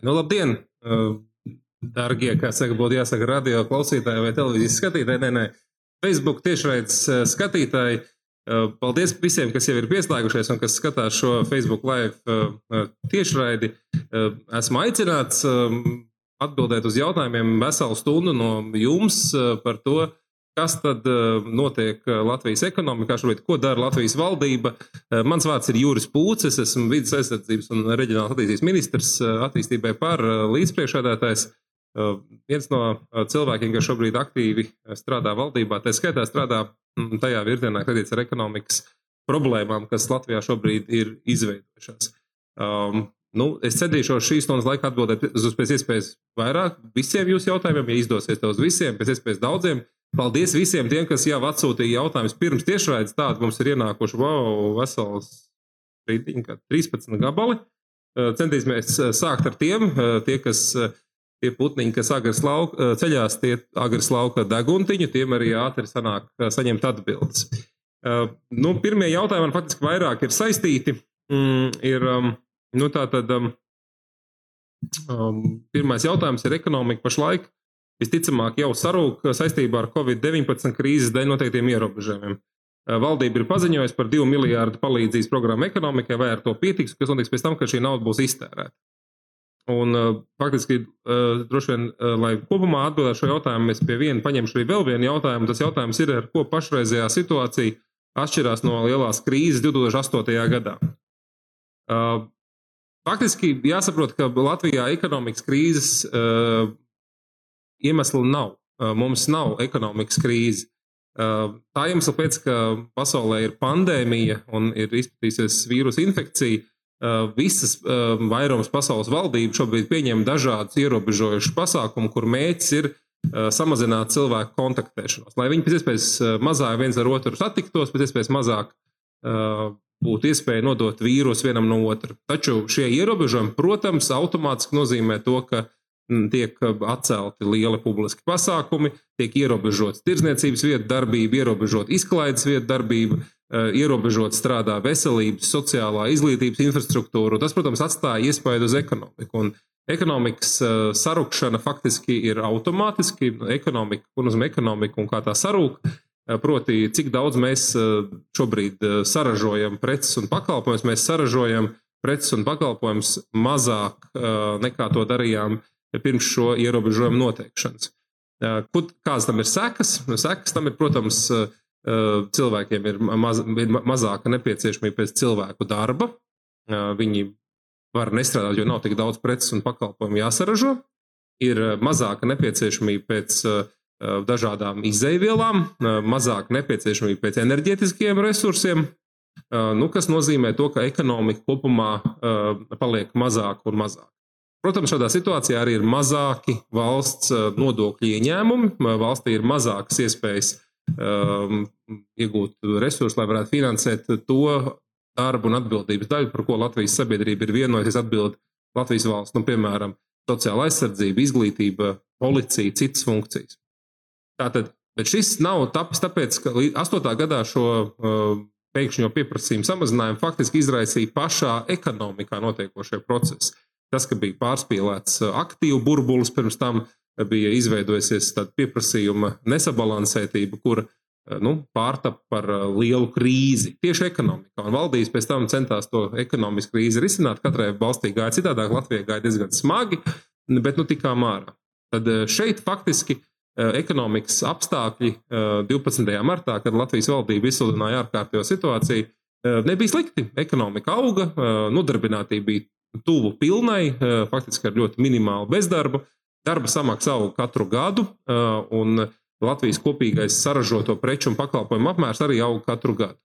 Nu, labdien, darbie, kā saka, būtu jāsaka, radio klausītāji vai televīzijas skatītāji. Nē, nē, Facebook tiešraides skatītāji. Paldies visiem, kas jau ir pieslēgušies un kas skatās šo Facebook live tiešraidi. Esmu aicināts atbildēt uz jautājumiem veselu stundu no jums par to, Kas tad eh, notiek eh, Latvijas ekonomikā šobrīd? Ko dara Latvijas valdība? Eh, mans vārds ir Juris Pūcis, esmu vidas aizsardzības un reģionālās attīstības ministrs attīstībai par līdzpriekšādātājs. Viens no cilvēkiem, kas šobrīd aktīvi strādā valdībā, tā skaitā strādā mm, tajā virzienā, kad ir ar ekonomikas problēmām, kas Latvijā šobrīd ir izveidojušās. Um, nu, es centīšos šīs stundas laikā atbildēt uz pēc iespējas vairāk visiem jūsu jautājumiem, ja izdosies to uz visiem, pēc iespējas daudziem. Paldies visiem tiem, kas jau atsūtīja jautājumus pirms tiešraides. Tādi mums ir ienākuši wow, vesels 13 gabali. Centīsimies sākt ar tiem, tie, kas, tie putniņi, kas agras lauka, ceļās, tie agras lauka deguntiņu, tiem arī ātri sanāk saņemt atbildes. Nu, pirmie jautājumi man faktiski vairāk ir saistīti. Mm, ir, nu, tā tad, um, pirmais jautājums ir ekonomika pašlaik visticamāk jau sarūk saistībā ar Covid-19 krīzes dēļ noteiktiem ierobežojumiem. Valdība ir paziņojusi par 2 miljārdu palīdzības programmu ekonomikai, vai ar to pietiks, kas notiks pēc tam, kad šī nauda būs iztērēta. Un, faktiski, droši vien, lai kopumā atbildētu šo jautājumu, es pie viena paņemšu arī vēl vienu jautājumu. Tas jautājums ir, ar ko pašreizējā situācija atšķirās no lielās krīzes 2008. gadā. Faktiski jāsaprot, ka Latvijā ekonomikas krīzes iemeslu nav. Mums nav ekonomikas krīze. Tā iemesla pēc, ka pasaulē ir pandēmija un ir izplatījusies vīrusu infekcija, visas vairums pasaules valdību šobrīd pieņem dažādus ierobežojušus pasākumus, kur mērķis ir samazināt cilvēku kontaktēšanos, lai viņi pēc iespējas mazāk viens ar otru satiktos, pēc iespējas mazāk būtu iespēja nodot vīrusu vienam no otra. Taču šie ierobežojumi, protams, automātiski nozīmē to, ka tiek uh, atcelti lieli publiski pasākumi, tiek ierobežots tirdzniecības vietu darbība, ierobežot izklaides vietu darbība, uh, ierobežot strādā veselības, sociālā izglītības infrastruktūra. Tas, protams, atstāja iespaidu uz ekonomiku. Un ekonomikas uh, sarukšana faktiski ir automātiski. Ekonomika, ko nozīmē ekonomika un kā tā sarūk, proti, cik daudz mēs šobrīd saražojam preces un pakalpojumus, mēs saražojam preces un pakalpojumus mazāk nekā to darījām pirms šo ierobežojumu noteikšanas. Kādas tam ir sekas? Nu, sekas tam ir, protams, cilvēkiem ir, maz, ir mazāka nepieciešamība pēc cilvēku darba. Viņi var nestrādāt, jo nav tik daudz preces un pakalpojumu jāsaražo. Ir mazāka nepieciešamība pēc dažādām izēvielām, mazāka nepieciešamība pēc enerģētiskiem resursiem, nu, kas nozīmē to, ka ekonomika kopumā paliek mazāka un mazāka. Protams, šādā situācijā arī ir mazāki valsts eh, nodokļu ieņēmumi. Valstī ir mazākas iespējas um, iegūt resursus, lai varētu finansēt to darbu un atbildības daļu, par ko Latvijas sabiedrība ir vienojusies atbildēt Latvijas valsts, nu, piemēram, sociāla aizsardzība, izglītība, policija, citas funkcijas. Tātad, bet šis nav tapis tāpēc, ka 8. gadā šo uh, pēkšņo pieprasījumu samazinājumu faktiski izraisīja pašā ekonomikā notiekošie procesi. Tas, ka bija pārspīlēts uh, aktīvu burbulis, pirms tam uh, bija izveidojusies tāda pieprasījuma nesabalansētība, kur uh, nu, pārtapa par lielu krīzi tieši ekonomikā. Un valdības pēc tam centās to ekonomisku krīzi risināt. Katrai valstī gāja citādāk, Latvijai gāja diezgan smagi, bet nu tikām ārā. Tad šeit faktiski ekonomikas apstākļi 12. martā, kad Latvijas valdība izsludināja ārkārtējo situāciju, nebija slikti. Ekonomika auga, nodarbinātība bija tuvu pilnai, eh, faktiski ar ļoti minimālu bezdarbu. Darba samaksa aug katru gadu, eh, un Latvijas kopīgais saražoto preču un pakalpojumu apmērs arī aug katru gadu.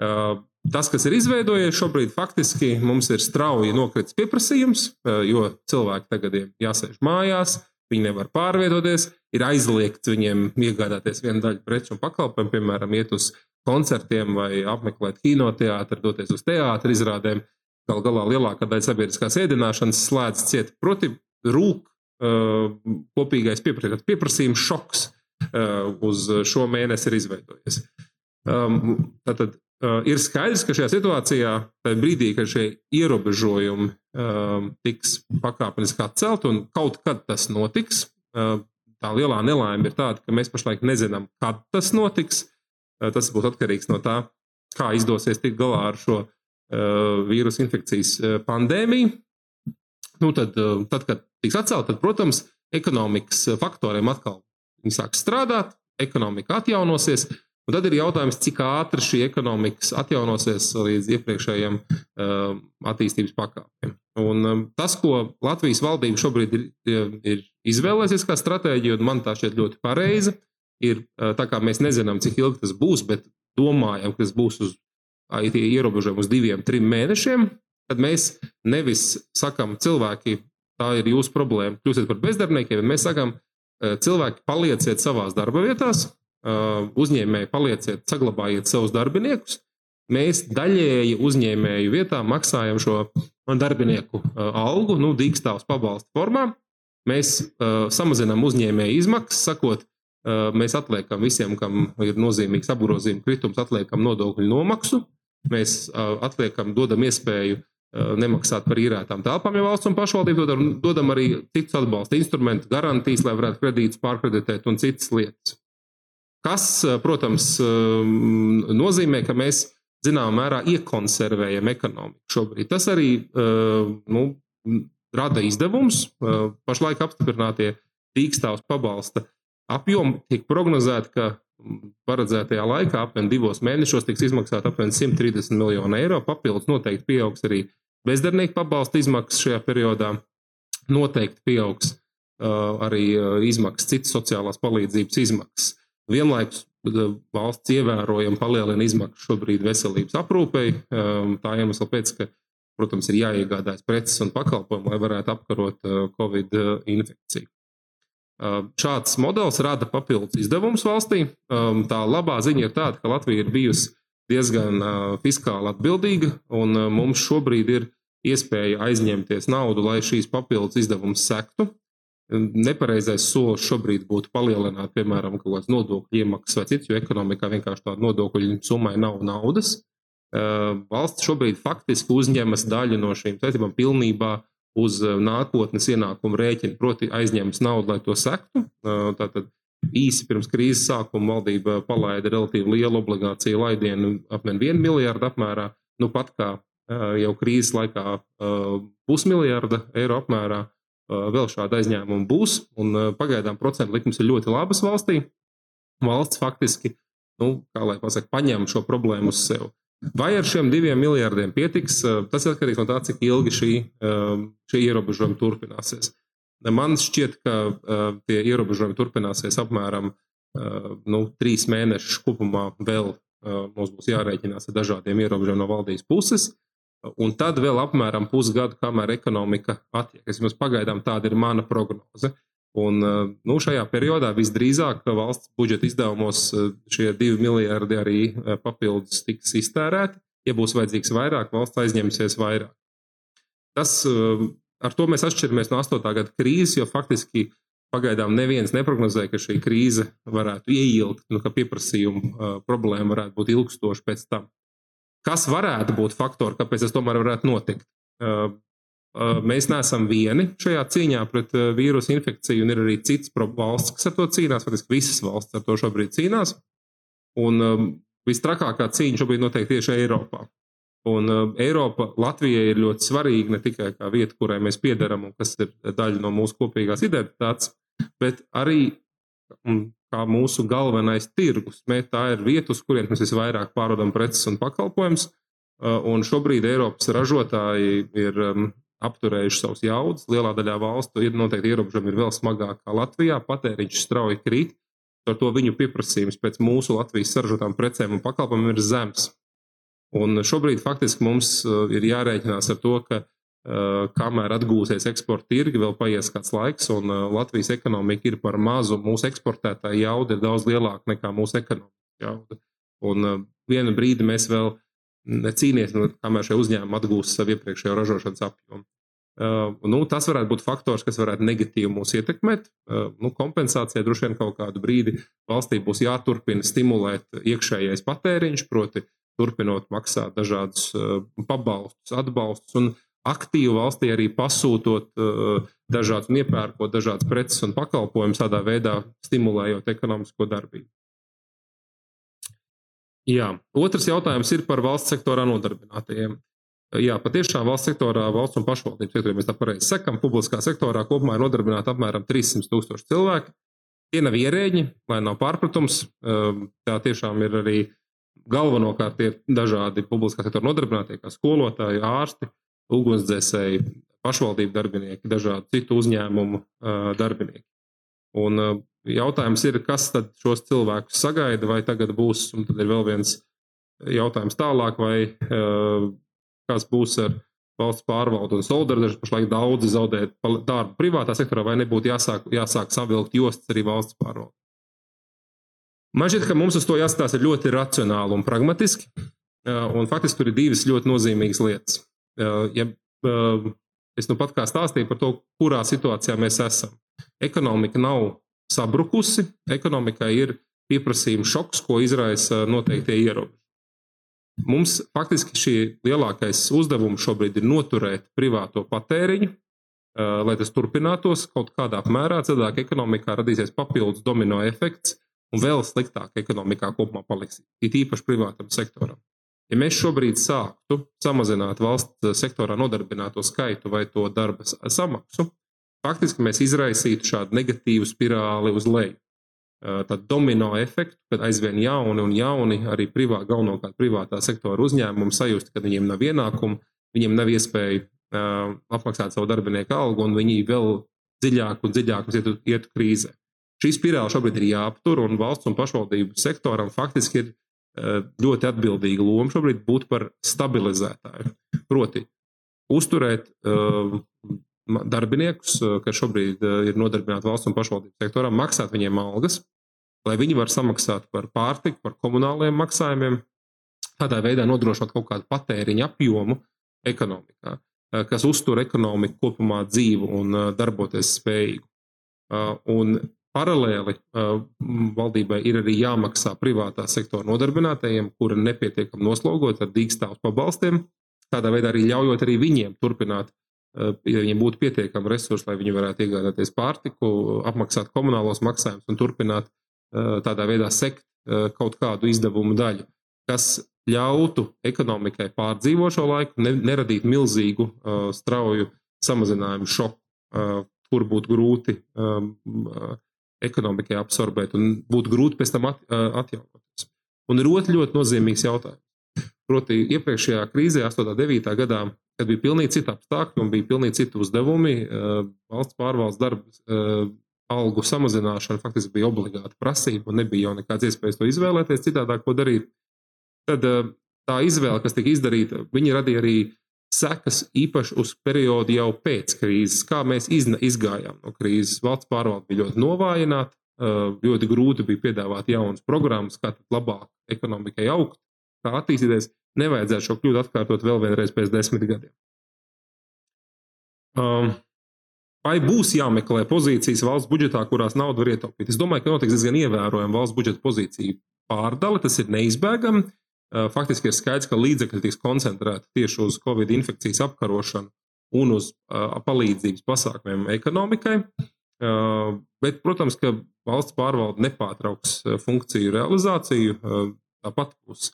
Eh, tas, kas ir izveidojies šobrīd, faktiski mums ir strauji nokritis pieprasījums, jo cilvēki tagad ir jāsēž mājās, viņi nevar pārvietoties, ir aizliegts viņiem iegādāties vienu daļu preču un pakalpojumu, piemēram, iet uz koncertiem vai apmeklēt kinoteātri, doties uz teātri izrādēm. Galu galā lielākā daļa sabiedriskās ēdināšanas slēdz ciet. Proti, rūk uh, kopīgais pieprasījums, šoks uh, uz šo mēnesi ir izveidojies. Um, tātad uh, ir skaidrs, ka šajā situācijā, tajā brīdī, kad šie ierobežojumi uh, tiks pakāpeniski atcelt un kaut kad tas notiks, uh, tā lielā nelaime ir tāda, ka mēs pašlaik nezinām, kad tas notiks. Uh, tas būs atkarīgs no tā, kā izdosies tikt galā ar šo uh, vīrusu infekcijas uh, pandēmiju. Nu, tad, uh, tad, kad tiks atcelta, tad, protams, ekonomikas faktoriem atkal sāks strādāt, ekonomika atjaunosies. Un tad ir jautājums, cik ātri šī ekonomika atjaunosies līdz iepriekšējiem uh, attīstības pakāpiem. Un, um, tas, ko Latvijas valdība šobrīd ir, ir izvēlējusies kā stratēģiju, un man tā šķiet ļoti pareiza, ir tā, kā mēs nezinām, cik ilgi tas būs, bet domājam, ka tas būs uz IT ierobežojumi uz diviem, trim mēnešiem, tad mēs nevis sakām, cilvēki, tā ir jūsu problēma, kļūsiet par bezdarbniekiem, bet mēs sakām, cilvēki, palieciet savās darba vietās, uzņēmēji, palieciet, saglabājiet savus darbiniekus. Mēs daļēji uzņēmēju vietā maksājam šo darbinieku algu, nu, dīkstāvs pabalstu formā. Mēs uh, samazinām uzņēmēju izmaksas, sakot, Mēs atliekam visiem, kam ir nozīmīgs apgrozījuma kritums, atliekam nodokļu nomaksu. Mēs atliekam, dodam iespēju nemaksāt par īrētām telpām, ja valsts un pašvaldība dodam, dodam arī citus atbalsta instrumentus, garantijas, lai varētu kredītus pārkreditēt un citas lietas. Kas, protams, nozīmē, ka mēs zināmā mērā iekonservējam ekonomiku šobrīd. Tas arī nu, rada izdevumus. Pašlaik apstiprinātie tīkstāvs pabalsta apjomu tiek prognozēta, ka paredzētajā laikā, apmēram divos mēnešos, tiks izmaksāta apmēram 130 miljonu eiro. Papildus noteikti pieaugs arī bezdarbnieku pabalsta izmaksas šajā periodā. Noteikti pieaugs uh, arī uh, izmaksas, citas sociālās palīdzības izmaksas. Vienlaikus uh, valsts ievērojami palielina izmaksas šobrīd veselības aprūpei. Um, tā iemesla pēc, ka, protams, ir jāiegādājas preces un pakalpojumi, lai varētu apkarot uh, Covid uh, infekciju. Šāds modelis rada papildus izdevumus valstī. Tā labā ziņa ir tāda, ka Latvija ir bijusi diezgan fiskāli atbildīga, un mums šobrīd ir iespēja aizņemties naudu, lai šīs papildus izdevumus sektu. Nepareizais solis šobrīd būtu palielināt, piemēram, kaut kādas nodokļu iemaksas vai citas, jo ekonomikā vienkārši tāda nodokļu summai nav naudas. Valsts šobrīd faktiski uzņemas daļu no šīm saistībām pilnībā uz eh, nākotnes ienākumu rēķina, proti, aizņems naudu, lai to sektu. Eh, tātad īsi pirms krīzes sākuma valdība palaida relatīvi lielu obligāciju laidienu, apmēram 1 miljardu apmērā. Nu, pat kā eh, jau krīzes laikā pusmiljarda eiro apmērā vēl šāda aizņēmuma būs, un pagaidām procentu likums ir ļoti labas valstī. Valsts faktiski, nu, kā lai pasaka, paņem šo problēmu uz sevi. Vai ar šiem diviem miljardiem pietiks, eh, tas atkarīgs no tā, cik ilgi šī, eh, šie ierobežojumi turpināsies. Man šķiet, ka eh, tie ierobežojumi turpināsies apmēram nu, trīs mēnešus kopumā. Vēl mums būs jārēķinās ar dažādiem ierobežojumiem no valdības puses. Un tad vēl apmēram pusgadu, kamēr ekonomika attiekas. Vismaz pagaidām tāda ir mana prognoze. Un, eh, nu, šajā periodā visdrīzāk valsts budžeta izdevumos eh, šie divi miljardi arī eh, papildus tiks iztērēti. Ja būs vajadzīgs vairāk, valsts aizņemsies vairāk. Tas, ar to mēs atšķiramies no 8. gada krīzes, jo faktiski pagaidām neviens neprognozēja, ka šī krīze varētu ieilgt, nu, ka pieprasījuma problēma varētu būt ilgstoša pēc tam. Kas varētu būt faktori, kāpēc tas tomēr varētu notikt? Mēs neesam vieni šajā cīņā pret vīrusu infekciju, un ir arī citas valsts, kas ar to cīnās. Faktiski visas valsts ar to šobrīd cīnās. Un um, vistrakākā cīņa šobrīd notiek tieši Eiropā. Un uh, Eiropa Latvijai ir ļoti svarīga ne tikai kā vieta, kurai mēs piedaram un kas ir daļa no mūsu kopīgās identitātes, bet arī um, kā mūsu galvenais tirgus. Mēs, tā ir vieta, uz kurien mēs visvairāk pārdodam preces un pakalpojumus. Un šobrīd Eiropas ražotāji ir um, apturējuši savus jaudas. Lielā daļā valstu ir noteikti ierobežojumi, ir vēl smagāk kā Latvijā. Patēriņš strauji krīt. Ar to viņu pieprasījums pēc mūsu Latvijas saražotām precēm un pakalpojumiem ir zems. Un šobrīd faktiski mums uh, ir jārēķinās ar to, ka uh, kamēr atgūsies eksporta tirgi, vēl paies kāds laiks, un uh, Latvijas ekonomika ir par mazu. Mūsu eksportētāja jauda ir daudz lielāka nekā mūsu ekonomikas jauda. Un vienu brīdi mēs vēl cīnīties, nu, kamēr šie uzņēmumi atgūs savu iepriekšējo ražošanas apjomu. Uh, nu, tas varētu būt faktors, kas varētu negatīvi mūs ietekmēt. Uh, nu, kompensācija droši vien kaut kādu brīdi valstī būs jāturpina stimulēt iekšējais patēriņš, proti, turpinot maksāt dažādus pabalstus, atbalstus un aktīvi valstī arī pasūtot dažādas un iepērkot dažādas preces un pakalpojumus, tādā veidā stimulējot ekonomisko darbību. Jā. Otrs jautājums ir par valsts sektorā nodarbinātajiem. Jā, patiešām valsts sektorā, valsts un pašvaldības sektorā, mēs tā pareizi sakām, publiskā sektorā kopumā ir nodarbināti apmēram 300 tūkstoši cilvēku. Tie nav ierēģi, lai nav pārpratums. Ehm, tā tiešām ir arī galvenokārt ir dažādi publiskā sektora nodarbinātie, kā skolotāji, ārsti, ugunsdzēsēji, pašvaldību darbinieki, dažādu citu uzņēmumu darbinieki. Un jautājums ir, kas tad šos cilvēkus sagaida, vai tagad būs, un tad ir vēl viens jautājums tālāk, vai kas būs ar valsts pārvaldu un solidaritāti. Pašlaik daudzi zaudē darbu privātā sektorā, vai nebūtu jāsāk, jāsāk savilkt jostas arī valsts pārvalde. Man šķiet, ka mums uz to jāskatās ļoti racionāli un pragmatiski. Un faktiski tur ir divas ļoti nozīmīgas lietas. Ja, es nu pat kā stāstīju par to, kurā situācijā mēs esam. Ekonomika nav sabrukusi, ekonomikai ir pieprasījuma šoks, ko izraisa noteiktie ierobežojumi. Mums faktiski šī lielākais uzdevums šobrīd ir noturēt privāto patēriņu, lai tas turpinātos kaut kādā apmērā. Citādi ekonomikā radīsies papildus domino efekts, un vēl sliktāk ekonomikā kopumā paliks. It īpaši privātam sektoram. Ja mēs šobrīd sāktu samazināt valsts sektorā nodarbināto skaitu vai to darba samaksu, faktiski mēs izraisītu šādu negatīvu spirāli uz leju tādu domino efektu, kad aizvien jauni un jauni, arī privā, galvenokārt privātā sektora uzņēmumi sajust, ka viņiem nav ienākumu, viņiem nav iespēja uh, apmaksāt savu darbinieku algu, un viņi vēl dziļāk un dziļāk ietu, ietu krīzē. Šī spirāle šobrīd ir jāaptur, un valsts un pašvaldību sektoram faktiski ir uh, ļoti atbildīga loma šobrīd būt par stabilizētāju. Proti, uzturēt uh, darbiniekus, eh, kas šobrīd eh, ir nodarbināti valsts un pašvaldību sektorā, maksāt viņiem algas, lai viņi var samaksāt par pārtiku, par komunāliem maksājumiem, tādā veidā nodrošināt kaut kādu patēriņa apjomu ekonomikā, eh, kas uztur ekonomiku kopumā dzīvu un darboties spējīgu. Un paralēli valdībai ir arī jāmaksā privātā sektora nodarbinātajiem, kuri nepietiekami noslogot ar dīkstāvus pabalstiem, tādā veidā arī ļaujot arī viņiem turpināt Eh, ja viņiem būtu pietiekami resursi, lai viņi varētu iegādāties pārtiku, apmaksāt komunālos maksājumus un turpināt eh, tādā veidā sekt eh, kaut kādu izdevumu daļu, kas ļautu ekonomikai pārdzīvot šo laiku, ne, neradīt milzīgu, strauju samazinājumu šoku, kur būtu grūti ekonomikai absorbēt un būtu grūti pēc tam at, atjaunoties. Un ir otrs ļoti nozīmīgs jautājums. Proti, iepriekšējā krīzē, 8. un 9. gadā, kad bija pilnīgi citi apstākļi un bija pilnīgi citi uzdevumi. Eh, valsts pārvaldes darbs, eh, algu samazināšana faktiski bija obligāta prasība, un nebija jau nekādas iespējas to izvēlēties, citādāk ko darīt. Tad eh, tā izvēle, kas tika izdarīta, viņi radīja arī sekas īpaši uz periodu jau pēc krīzes, kā mēs izgājām no krīzes. Valsts pārvalde bija ļoti novājināta, ļoti grūti bija piedāvāt jaunas programmas, kā labāk ekonomikai augt, kā attīstīties nevajadzētu šo kļūdu atkārtot vēl vienreiz pēc desmit gadiem. Um, vai būs jāmeklē pozīcijas valsts budžetā, kurās naudu var ietaupīt? Es domāju, ka notiks diezgan ievērojama valsts budžeta pozīcija pārdale, tas ir neizbēgami. Uh, faktiski ir skaidrs, ka līdzekļi tiks koncentrēti tieši uz Covid infekcijas apkarošanu un uz uh, palīdzības pasākumiem ekonomikai. Uh, bet, protams, ka valsts pārvalde nepārtrauks funkciju realizāciju. Tāpat būs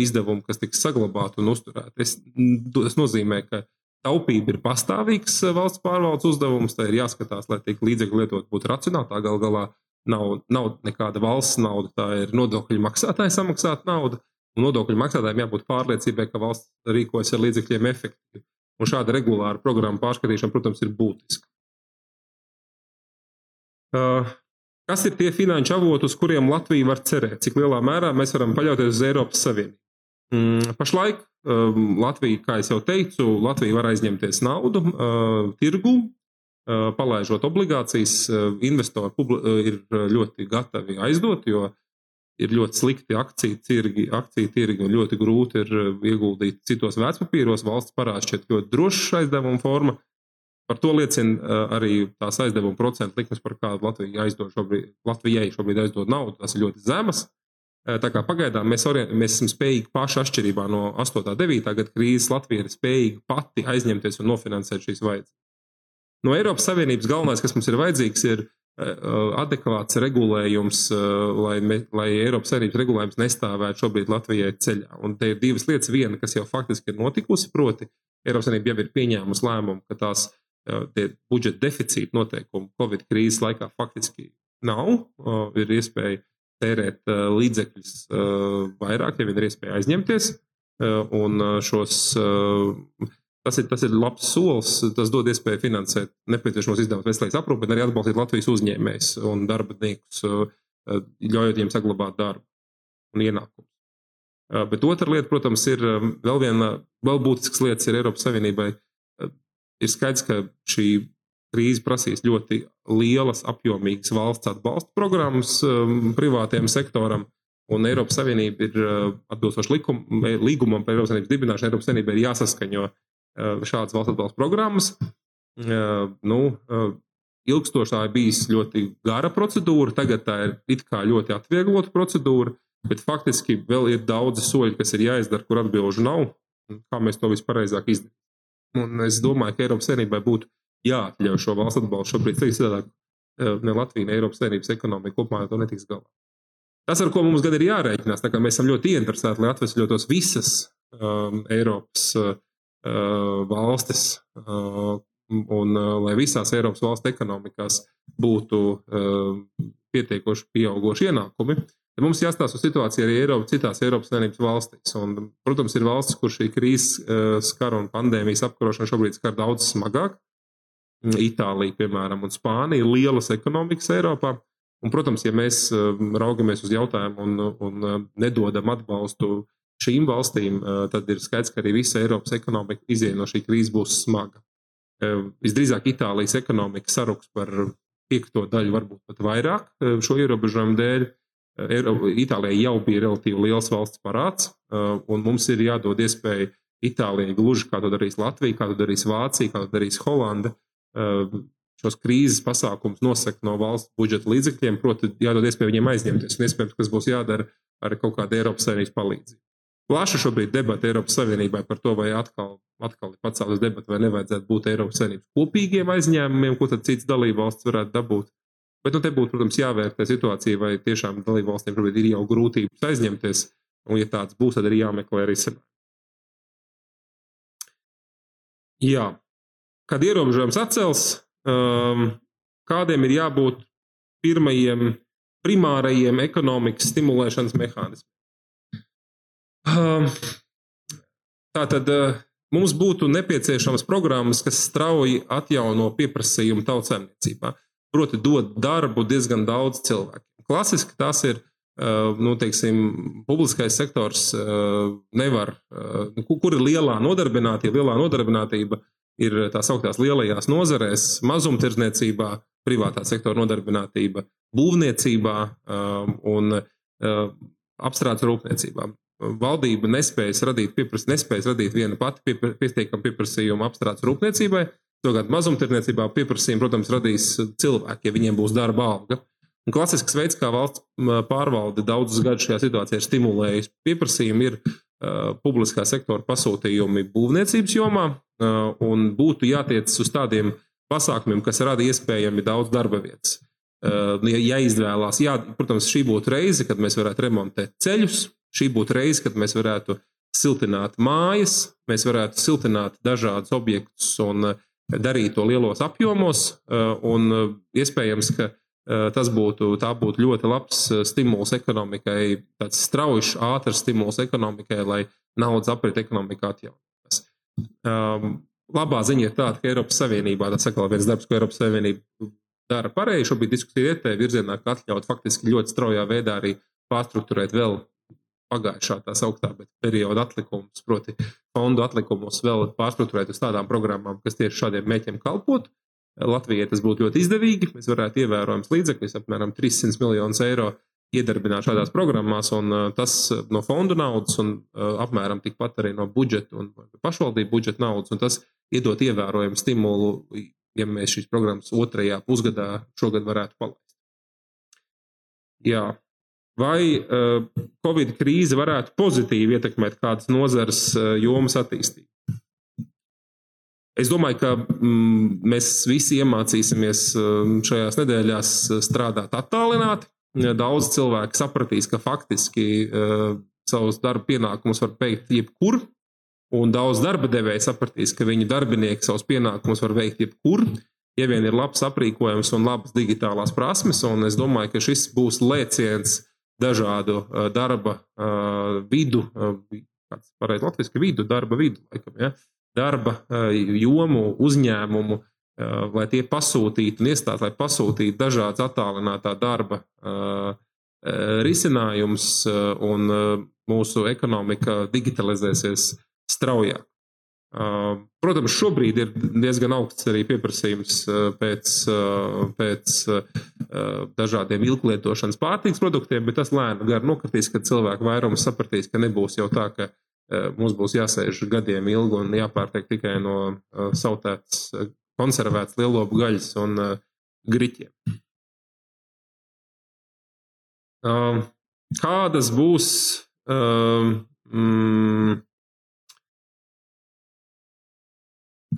izdevumu, kas tiks saglabāti un uzturēti. Tas nozīmē, ka taupība ir pastāvīgs eh, valsts pārvaldes uzdevums. Tā ir jāskatās, lai tiek līdzekļi lietot būtu racionāli. Tā gal galā nav, nav nekāda valsts nauda, tā ir nodokļu maksātāja samaksāta nauda. Un nodokļu maksātājiem jābūt pārliecībai, ka valsts rīkojas ar līdzekļiem efektīvi. Un šāda regulāra programma pārskatīšana, protams, ir būtiska. Uh, Kas ir tie finanšu avoti, uz kuriem Latvija var cerēt? Cik lielā mērā mēs varam paļauties uz Eiropas Savienību? Mm, pašlaik um, Latvija, kā jau teicu, Latvija var aizņemties naudu uh, tirgu, uh, palaižot obligācijas. Uh, investori ir ļoti gatavi aizdot, jo ir ļoti slikti akciju tirgi, akciju tirgi un ļoti grūti ir ieguldīt citos vērtspapīros. Valsts parāds šķiet ļoti drošs aizdevuma forma. Par to liecina uh, arī tās aizdevuma procentu likmes, par kādu Latvija aizdod šobrīd, Latvijai šobrīd aizdod naudu. Tas ir ļoti zemas. Tā kā pagaidām mēs, orient, mēs esam spējīgi paši atšķirībā no 8. un 9. gada krīzes Latvija ir spējīga pati aizņemties un nofinansēt šīs vajadzības. No Eiropas Savienības galvenais, kas mums ir vajadzīgs, ir adekvāts regulējums, lai, me, lai Eiropas Savienības regulējums nestāvētu šobrīd Latvijai ceļā. Un te ir divas lietas. Viena, kas jau faktiski ir notikusi, proti, Eiropas Savienība jau ir pieņēmusi lēmumu, ka tās budžeta deficīta noteikumi Covid krīzes laikā faktiski nav. Ir iespēja tērēt līdzekļus vairāk, ja vien ir iespēja aizņemties. Un šos, tas, ir, tas ir labs solis. Tas dod iespēju finansēt nepieciešamos izdevumus veselības aprūpē, arī atbalstīt Latvijas uzņēmējus un darbiniekus, ļaujot viņiem saglabāt darbu un ienākumus. Bet otra lieta, protams, ir vēl viena vēl būtisks lietas ir Eiropas Savienībai. Ir skaidrs, ka šī krīze prasīs ļoti lielas, apjomīgas valsts atbalsta programmas um, privātajam sektoram. Un Eiropas Savienība ir uh, atbilstoši likum, līgumam par Eiropas Savienības dibināšanu. Eiropas Savienība ir jāsaskaņo uh, šādas valsts atbalsta programmas. Uh, nu, uh, ilgstoši tā ir bijusi ļoti gara procedūra, tagad tā ir it kā ļoti atvieglota procedūra, bet faktiski vēl ir daudzi soļi, kas ir jāizdara, kur atbildžu nav. Kā mēs to vispareizāk izdarām? Un es domāju, ka Eiropas Savienībai būtu jāatļauj šo valsts atbalstu šobrīd. Citādāk, eh, ne Latvija, ne Eiropas Savienības ekonomika kopumā to netiks galā. Tas, ar ko mums gan ir jārēķinās, tā kā mēs esam ļoti ieinteresēti, lai atvesļotos visas um, Eiropas uh, valstis uh, un uh, lai visās Eiropas valstu ekonomikās būtu uh, pietiekoši pieauguši ienākumi, tad mums jāstāsta uz situāciju arī Eiropa, citās Eiropas Savienības valstīs. Un, protams, ir valstis, kur šī krīzes uh, skar un pandēmijas apkarošana šobrīd skar daudz smagāk. Itālija, piemēram, un Spānija ir lielas ekonomikas Eiropā. Un, protams, ja mēs um, raugamies uz jautājumu un, un um, nedodam atbalstu šīm valstīm, tad ir skaidrs, ka arī visa Eiropas ekonomika iziet no šī krīzes būs smaga. Visdrīzāk Itālijas ekonomika saruks par piekto daļu, varbūt pat vairāk šo ierobežojumu dēļ. Itālijai jau bija relatīvi liels valsts parāds, un mums ir jādod iespēja Itālijai gluži kā to darīs Latvija, kā to darīs Vācija, kā to darīs Holanda, šos krīzes pasākumus nosaka no valsts budžeta līdzekļiem, proti, jādod iespēju viņiem aizņemties, un iespējams, kas būs jādara ar kaut kādu Eiropas Savienības palīdzību. Plaša šobrīd debata Eiropas Savienībai par to, vai atkal, atkal ir pacēlus debata, vai nevajadzētu būt Eiropas Savienības kopīgiem aizņēmumiem, ko tad cits dalībvalsts varētu dabūt. Bet nu, te būtu, protams, jāvērtē situācija, vai tiešām dalībvalstīm šobrīd ir jau grūtības aizņemties, un, ja tāds būs, tad arī jāmeklē risinājumi. Jā, kad ierobežojums atcels, um, kādiem ir jābūt pirmajiem primārajiem ekonomikas stimulēšanas mehānismiem. Um, Tātad uh, mums būtu nepieciešamas programmas, kas strauji atjauno pieprasījumu tautsēmniecībā. Proti, dod darbu diezgan daudz cilvēku. Klasiski tas ir uh, nu, teiksim, publiskais sektors, uh, nevar, uh, kur ir lielā nodarbinātība, lielā nodarbinātība ir tā sauktās lielajās nozarēs, mazumtirdzniecībā, privātā sektora nodarbinātība, būvniecībā un apstrādes rūpniecībā. Valdība nespējas radīt, piepras, nespējas radīt vienu pati pietiekamu pieprasījumu apstrādes rūpniecībai. Savukārt mazumtirdzniecībā pieprasījumu, protams, radīs cilvēki, ja viņiem būs darba alga. Un klasisks veids, kā valsts pārvalde daudzus gadus šajā situācijā ir stimulējusi pieprasījumu, ir uh, publiskā sektora pasūtījumi būvniecības jomā, uh, un būtu jātiecas uz tādiem pasākumiem, kas rada iespējami daudz darba vietas. Uh, ja, izvēlās, jā, protams, šī būtu reize, kad mēs varētu remontēt ceļus, šī būtu reize, kad mēs varētu siltināt mājas, mēs varētu siltināt dažādus objektus un darīt to lielos apjomos, un iespējams, ka Eh, tas būtu, būtu ļoti labs eh, stimuls ekonomikai, tāds strauji, ātrs stimuls ekonomikai, lai naudas aprit ekonomikā atjaunotas. Um, labā ziņa ir tāda, ka Eiropas Savienībā tas atkal viens darbs, ko Eiropas Savienība dara pareizi. Šobrīd diskusija ir tajā virzienā, ka atļaut faktiski ļoti straujā veidā arī pārstruktūrēt vēl pagājušā tā sauktā perioda atlikumus, proti, fondu atlikumus vēl pārstruktūrēt uz tādām programmām, kas tieši šādiem mēķiem kalpotu. Latvijai tas būtu ļoti izdevīgi. Mēs varētu ievērojams līdzekļus, apmēram 300 miljonus eiro, iedarbināt šādās programmās, un tas no fondu naudas, un apmēram tikpat arī no budžeta un pašvaldību budžeta naudas. Tas iedot ievērojumu stimulu, ja mēs šīs programmas otrajā pusgadā šogad varētu palaist. Jā. Vai Covid krīze varētu pozitīvi ietekmēt kādas nozares jomas attīstību. Es domāju, ka mm, mēs visi iemācīsimies šajās nedēļās strādāt attālināti. Daudz cilvēku sapratīs, ka faktiski uh, savus darba pienākumus var veikt jebkur, un daudz darba devēja sapratīs, ka viņu darbinieki savus pienākumus var veikt jebkur, ja vien ir labs aprīkojums un labas digitālās prasmes. Es domāju, ka šis būs lēciens dažādu uh, darba uh, vidu, uh, kāds pareizi latviešu vidu, darba vidu, laikam, ja? darba jomu, uzņēmumu, lai tie pasūtītu un iestātu, lai pasūtītu dažādas attālinātā darba risinājumus, un mūsu ekonomika digitalizēsies straujāk. Protams, šobrīd ir diezgan augsts arī pieprasījums pēc, pēc dažādiem ilglietošanas pārtīks produktiem, bet tas lēni gar nokritīs, kad cilvēku vairums sapratīs, ka nebūs jau tā, ka mums būs jāsēž gadiem ilgi un jāpārtiek tikai no sautētas, konservētas lielopu gaļas un griķiem. Kādas būs mm,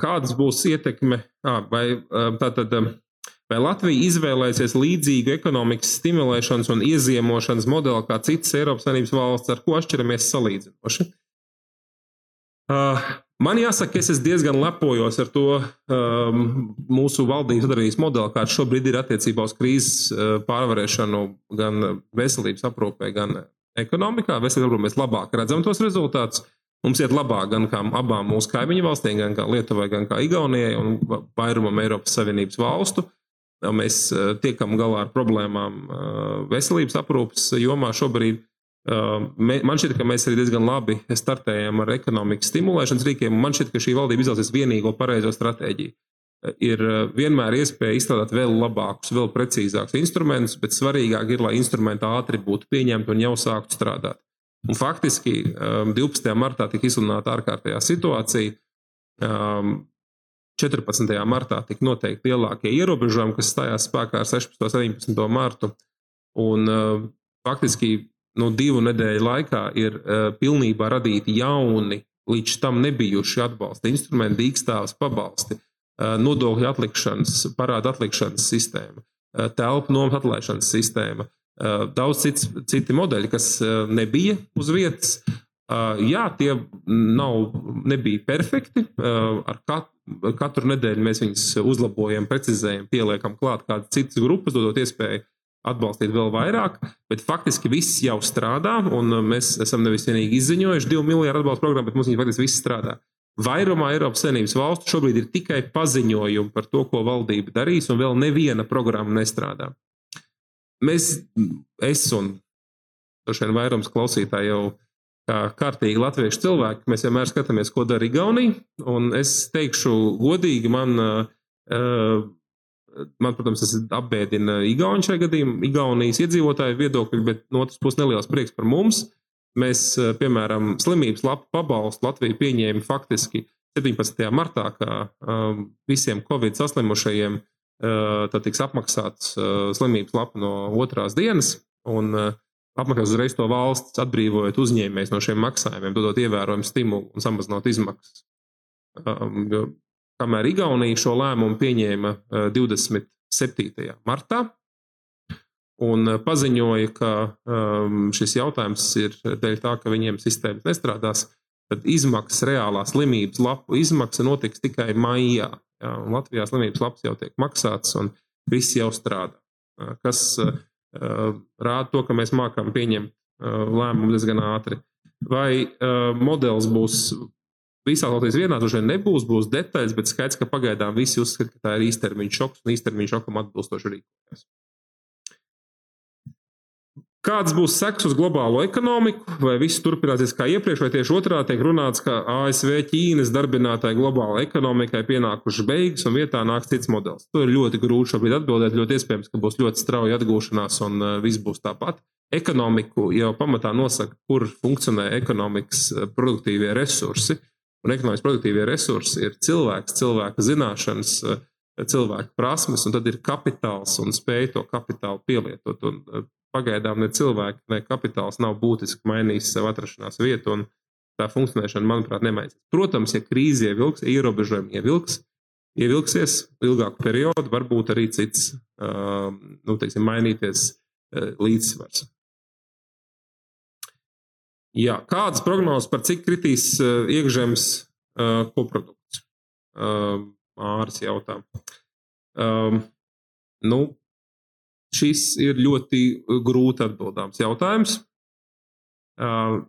kādas būs ietekme, vai, tātad, vai Latvija izvēlēsies līdzīgu ekonomikas stimulēšanas un ieziemošanas modeli kā citas Eiropas Savienības valsts, ar ko atšķiramies salīdzinoši. Man jāsaka, es diezgan lepojos ar to um, mūsu valdības sadarbības modeli, kāds šobrīd ir attiecībā uz krīzes pārvarēšanu gan veselības aprūpē, gan ekonomikā. Veselības aprūpē mēs labāk redzam tos rezultātus. Mums iet labāk gan kā abām mūsu kaimiņu valstīm, gan kā Lietuvai, gan kā Igaunijai un vairumam Eiropas Savienības valstu. Mēs eh, tiekam galā ar problēmām eh, veselības aprūpes jomā šobrīd. Eh, man šķiet, ka mēs arī diezgan labi startējam ar ekonomikas stimulēšanas rīkiem. Man šķiet, ka šī valdība izvēlēsies vienīgo pareizo stratēģiju. Ir vienmēr iespēja izstrādāt vēl labākus, vēl precīzākus instrumentus, bet svarīgāk ir, lai instrumenti ātri būtu pieņemti un jau sāktu strādāt. Un faktiski 12. Um, martā tika izsludināta ārkārtējā situācija. 14. Um, martā tika noteikti lielākie ierobežojumi, kas stājās spēkā ar 16. un 17. martu. Un um, faktiski nu, divu nedēļu laikā ir uh, pilnībā radīti jauni, līdz tam nebijuši atbalsta instrumenti, dīkstāvs pabalsti, uh, nodokļu atlikšanas, parāda atlikšanas sistēma, uh, telpu nomas atlaišanas sistēma, daudz cits, citi modeļi, kas nebija uz vietas. Jā, tie nav, nebija perfekti. Ar katru, nedēļu mēs viņus uzlabojam, precizējam, pieliekam klāt kādas citas grupas, dodot iespēju atbalstīt vēl vairāk, bet faktiski viss jau strādā, un mēs esam nevis vienīgi izziņojuši divu miljardu atbalstu programmu, bet mums viņi faktiski viss strādā. Vairumā Eiropas Savienības valstu šobrīd ir tikai paziņojumi par to, ko valdība darīs, un vēl neviena programma nestrādā. Mēs, es un vien vairums klausītāji jau kā kārtīgi latviešu cilvēki, mēs vienmēr skatāmies, ko dara Igaunija. Un es teikšu, godīgi, man, uh, man protams, tas apbēdina Igauni šajā gadījumā, Igaunijas iedzīvotāju viedokļi, bet no otras puses neliels prieks par mums. Mēs, piemēram, slimības lapu pabalstu Latviju pieņēma faktiski 17. martā, kā um, visiem Covid saslimušajiem tad tiks apmaksāts slimības lapa no otrās dienas, un apmaksās uzreiz to valsts, atbrīvojot uzņēmējus no šiem maksājumiem, dodot ievērojumu stimulu un samazinot izmaksas. Kamēr Igaunija šo lēmumu pieņēma 27. martā un paziņoja, ka šis jautājums ir dēļ tā, ka viņiem sistēmas nestrādās, tad izmaksas, reālā slimības lapu izmaksa notiks tikai maijā. Jā, Latvijā slimības lapas jau tiek maksātas, un viss jau strādā. Kas uh, rāda to, ka mēs mākam pieņemt uh, lēmumu diezgan ātri. Vai uh, modelis būs visā Latvijas vienā, droši vien nebūs, būs detaļas, bet skaidrs, ka pagaidām visi uzskata, ka tā ir īstermiņa šoks un īstermiņa šokam atbilstoši rīkoties. Kāds būs seks uz globālo ekonomiku, vai viss turpināsies kā iepriekš, vai tieši otrādi tiek runāts, ka ASV Ķīnas darbinātāji globālajai ekonomikai pienākušas beigas un vietā nāks cits modelis? To ir ļoti grūti šobrīd atbildēt. Ļoti iespējams, ka būs ļoti strauja atgūšanās un uh, viss būs tāpat. Ekonomiku jau pamatā nosaka, kur funkcionē ekonomikas uh, produktīvie resursi. Un ekonomikas produktīvie resursi ir cilvēks, cilvēka zināšanas, uh, cilvēka prasmes, un tad ir kapitāls un spēja to kapitālu pielietot. Un pagaidām ne cilvēki, ne kapitāls nav būtiski mainījis savu atrašanās vietu, un tā funkcionēšana, manuprāt, nemainīsies. Protams, ja krīze ievilks, ierobežojumi ievilks, ievilksies ilgāku periodu, varbūt arī cits, nu, teiksim, mainīties līdzsvars. Jā, kādas prognozes par cik kritīs iekšzemes koprodukts? Māris jautā. Um, nu, šis ir ļoti grūti atbildāms jautājums. Uh,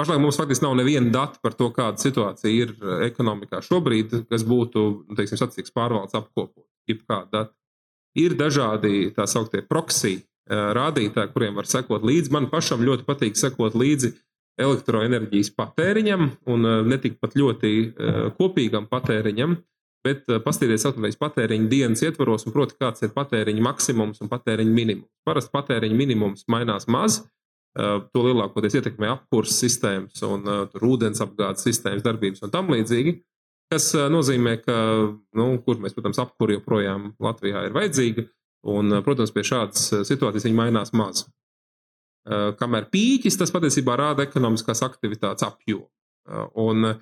pašlaik mums faktiski nav neviena data par to, kāda situācija ir ekonomikā šobrīd, kas būtu nu, teiksim, statistikas pārvaldes apkopot. Ir dažādi tā sauktie uh, rādītāji, kuriem var sekot līdzi. Man pašam ļoti patīk sekot līdzi elektroenerģijas patēriņam un uh, ne tik pat ļoti kopīgam patēriņam bet uh, paskatīties automašīnas patēriņa dienas ietvaros, un proti, kāds ir patēriņa maksimums un patēriņa minimums. Parasti patēriņa minimums mainās maz. Uh, to lielākoties ietekmē apkurses sistēmas un uh, ūdens apgādes sistēmas darbības un tam līdzīgi. Tas nozīmē, ka, nu, kur mēs, protams, apkuri joprojām Latvijā ir vajadzīga, un, protams, pie šādas situācijas viņi mainās maz. Kamēr pīķis, tas patiesībā rāda ekonomiskās aktivitātes apjomu. Un,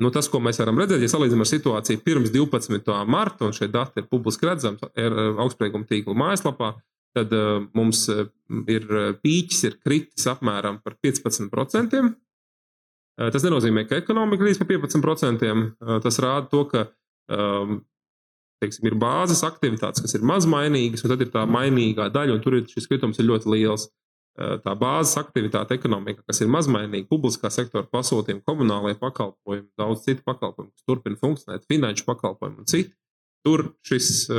Nu, tas, ko mēs varam redzēt, ja salīdzinām ar situāciju pirms 12. marta, un šie dati ir publiski redzami eh, augstsprieguma tīkla mājaslapā, tad uh, mums uh, ir pīķis ir kritis apmēram par 15%. Uh, tas nenozīmē, ka ekonomika krīt par 15%. Uh, tas rāda to, ka um, teiksim, ir bāzes aktivitātes, kas ir maz mainīgas, un tad ir tā mainīgā daļa, un tur ir šis kritums ir ļoti liels. Tā bāzes aktivitāte ekonomika, kas ir mazmainīga, publiskā sektora pasūtījumi, komunālajie pakalpojumi, daudz citu pakalpojumu, kas turpina funkcionēt, finanšu pakalpojumi un citi, tur šis,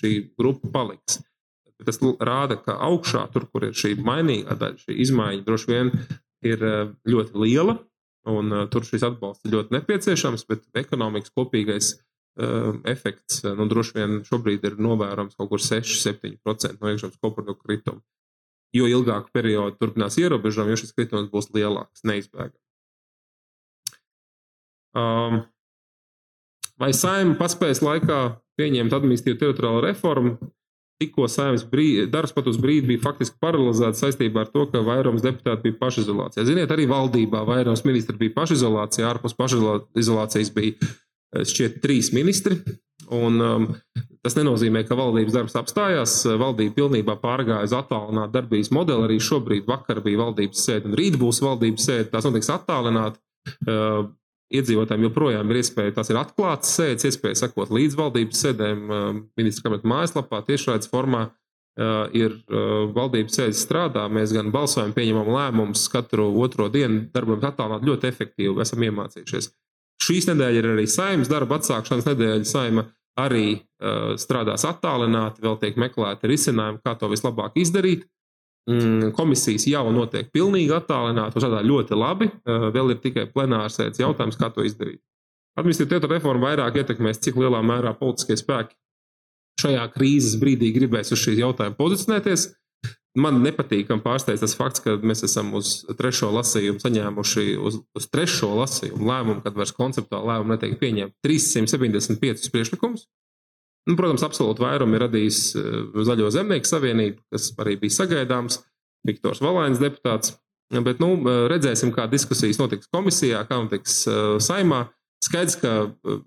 šī grupa paliks. Tas rāda, ka augšā, tur, kur ir šī mainīgā daļa, šī izmaiņa droši vien ir ļoti liela, un tur šis atbalsts ir ļoti nepieciešams, bet ekonomikas kopīgais efekts nu, droši vien šobrīd ir novērojams kaut kur 6-7% no iekšzemes koprodukta krituma jo ilgāku periodu turpinās ierobežojumi, jo šis kritums būs lielāks, neizbēgams. Um, vai saima paspējas laikā pieņemt administratīvu teritoriālu reformu? Tikko saimnes darbs pat uz brīdi bija faktiski paralizēts saistībā ar to, ka vairums deputāti bija pašizolācijā. Ziniet, arī valdībā vairums ministri bija pašizolācijā, ārpus pašizolācijas bija eh, šķiet trīs ministri. Un, um, Tas nenozīmē, ka valdības darbs apstājās. Valdība pilnībā pārgāja uz attālinātu darbības modeli. Arī šobrīd vakar bija valdības sēde, un rīt būs valdības sēde. Tās notiks attālināti. Uh, iedzīvotājiem joprojām ir iespēja, tās ir atklātas sēdes, iespēja sekot līdz valdības sēdēm. Uh, Ministra kabineta mājaslapā tiešraides formā uh, ir valdības sēdes strādā. Mēs gan balsojam, pieņemam lēmumus katru otro dienu, darbojamies attālināti ļoti efektīvi, esam iemācījušies. Šīs nedēļa ir arī saimnes darba atsākšanas nedēļa. Saima arī uh, strādās attālināti, vēl tiek meklēti risinājumi, kā to vislabāk izdarīt. Mm, komisijas jau notiek pilnīgi attālināti, un tādā ļoti labi. Uh, vēl ir tikai plenārsēdes jautājums, kā to izdarīt. Administratīva reforma vairāk ietekmēs, cik lielā mērā politiskie spēki šajā krīzes brīdī gribēs uz šī jautājuma pozicionēties. Man nepatīkami pārsteidz tas fakts, ka mēs esam uz trešo lasījumu saņēmuši uz, uz trešo lasījumu lēmumu, kad vairs konceptuāli lēmumu netiek pieņemti 375 priekšlikumus. Nu, protams, absolūti vairumu ir radījis eh, Zaļo zemnieku savienība, kas arī bija sagaidāms, Viktors Valēns deputāts. Bet nu, redzēsim, kā diskusijas notiks komisijā, kā notiks uh, saimā. Skaidrs, ka uh,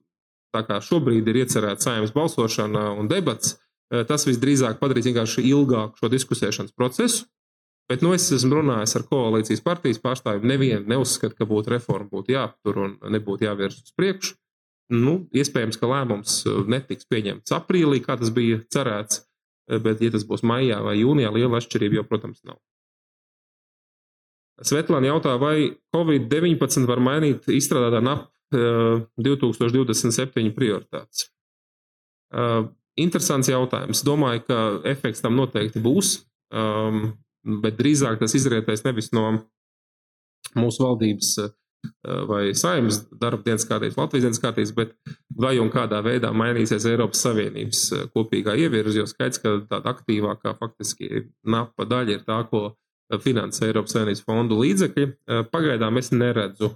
tā kā šobrīd ir iecerēta saimnes balsošana un debats, Eh, tas visdrīzāk padarīs vienkārši ilgāku šo diskusēšanas procesu. Bet nu, es esmu runājis ar koalīcijas partijas pārstāvjiem. Nevienu neuzskata, ka būtu reforma, būtu jāaptur un nebūtu jāvirs uz priekšu. Nu, iespējams, ka lēmums eh, netiks pieņemts aprīlī, kā tas bija cerēts, eh, bet, ja tas būs maijā vai jūnijā, liela atšķirība jau, protams, nav. Svetlāna jautā, vai Covid-19 var mainīt izstrādātā NAP 2027 prioritātes. Interesants jautājums. Domāju, ka efekts tam noteikti būs, um, bet drīzāk tas izrietēs nevis no mūsu valdības uh, vai saimnes darba dienas kārtības, Latvijas dienas kārtības, bet vai un kādā veidā mainīsies Eiropas Savienības uh, kopīgā ievirze. Jo skaidrs, ka tāda aktīvākā faktiski napa daļa ir tā, ko finansē Eiropas Savienības fondu līdzekļi. Uh, pagaidām es neredzu,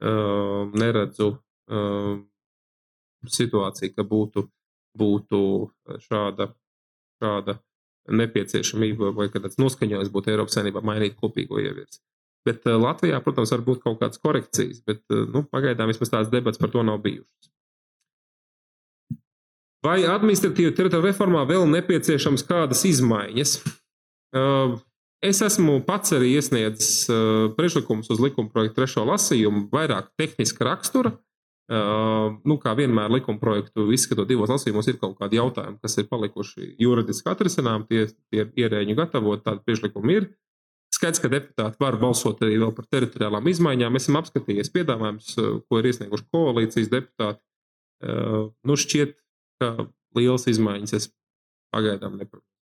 uh, neredzu situāciju, ka būtu būtu eh, šāda, šāda nepieciešamība vai kāds noskaņojums būtu Eiropas Savienībā mainīt kopīgo ievirs. Bet uh, Latvijā, protams, var būt kaut kādas korekcijas, bet uh, nu, pagaidām vismaz tādas debats par to nav bijušas. Vai administratīva teritorija reformā vēl nepieciešams kādas izmaiņas? Es esmu pats arī iesniedzis priekšlikumus uz likuma projektu trešo lasījumu, vairāk tehniska rakstura. Nu, kā vienmēr, likuma projektu izskatot divos lasījumos, ir kaut kādi jautājumi, kas ir palikuši juridiski atrisināmi. Tie, tie ierēģi gatavot, tādi priekšlikumi ir. Skaidrs, ka deputāti var balsot arī par teritoriālām izmaiņām. Esam apskatījies piedāvājumus, ko ir iesnieguši koalīcijas deputāti. Nu, šķiet, ka lielas izmaiņas es pagaidām neprognozēju.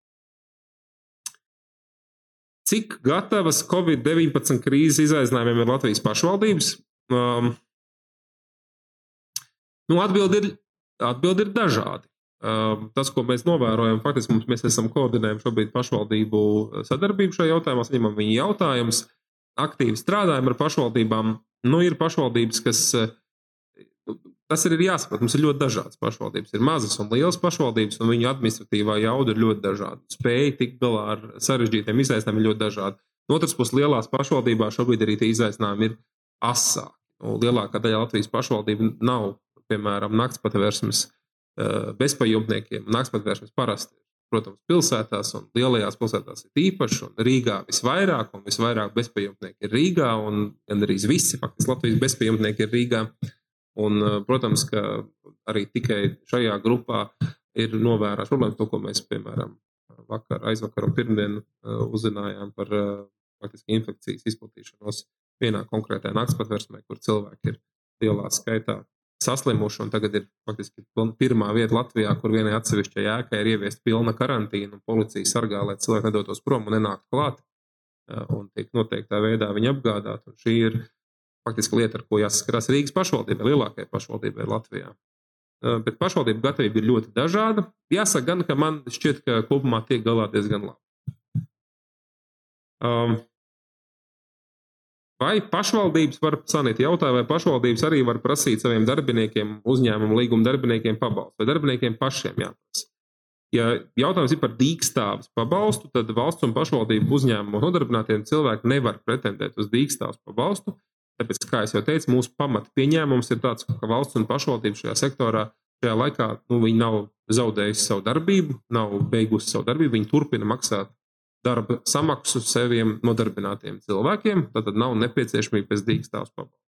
Cik gatavas Covid-19 krīzes izaicinājumiem ir Latvijas pašvaldības? Um, Nu, atbildi ir, atbildi ir dažādi. Um, tas, ko mēs novērojam, faktiski mums, mēs esam koordinējumi šobrīd pašvaldību sadarbību šajā jautājumā, saņemam viņu jautājumus, aktīvi strādājam ar pašvaldībām. Nu, ir pašvaldības, kas tas ir jāsaprot. Mums ir ļoti dažādas pašvaldības. Ir mazas un lielas pašvaldības, un viņu administratīvā jauda ir ļoti dažāda. Spēja tikt galā ar sarežģītiem izaicinājumiem ir ļoti dažāda. No otras puses, lielās pašvaldībās šobrīd arī tie izaicinājumi ir asāki. Nu, lielākā daļa Latvijas pašvaldību nav piemēram, naktspatvērsmes eh, bezpajumtniekiem. Naktspatvērsmes parasti, protams, pilsētās un lielajās pilsētās ir īpaši, un Rīgā visvairāk, un visvairāk bezpajumtnieki ir Rīgā, un gandrīz visi faktiski Latvijas bezpajumtnieki ir Rīgā. Un, eh, protams, ka arī tikai šajā grupā ir novērās problēmas, to, ko mēs, piemēram, vakar, aizvakar un pirmdien uh, uzzinājām par faktiski infekcijas izplatīšanos vienā konkrētajā naktspatvērsmē, kur cilvēki ir lielā skaitā saslimuši. Tagad ir faktiski pirmā vieta Latvijā, kur vienai atsevišķai ēkai ir ieviesta pilna karantīna, un policija sargā, lai cilvēki nedotos prom un nenāktu klāt. Un tiek noteiktā veidā viņi apgādāt. Un šī ir faktiski lieta, ar ko jāsaskarās Rīgas pašvaldībai, lielākajai pašvaldībai Latvijā. Bet pašvaldību gatavība ir ļoti dažāda. Jāsaka, gan, ka man šķiet, ka kopumā tiek galā diezgan labi. Um, Vai pašvaldības var, Sanita jautāja, vai pašvaldības arī var prasīt saviem darbiniekiem, uzņēmumu līguma darbiniekiem pabalstu, vai darbiniekiem pašiem jāprasa? Ja jautājums ir par dīkstāves pabalstu, tad valsts un pašvaldību uzņēmumu nodarbinātiem cilvēki nevar pretendēt uz dīkstāves pabalstu. Tāpēc, kā jau teicu, mūsu pamata pieņēmums ir tāds, ka valsts un pašvaldība šajā sektorā šajā laikā nu, nav zaudējusi savu darbību, nav beigusi savu darbību, viņi turpina maksāt darba samaksu saviem nodarbinātiem cilvēkiem, tad nav nepieciešamība pēc dīkstāvs pabalstu.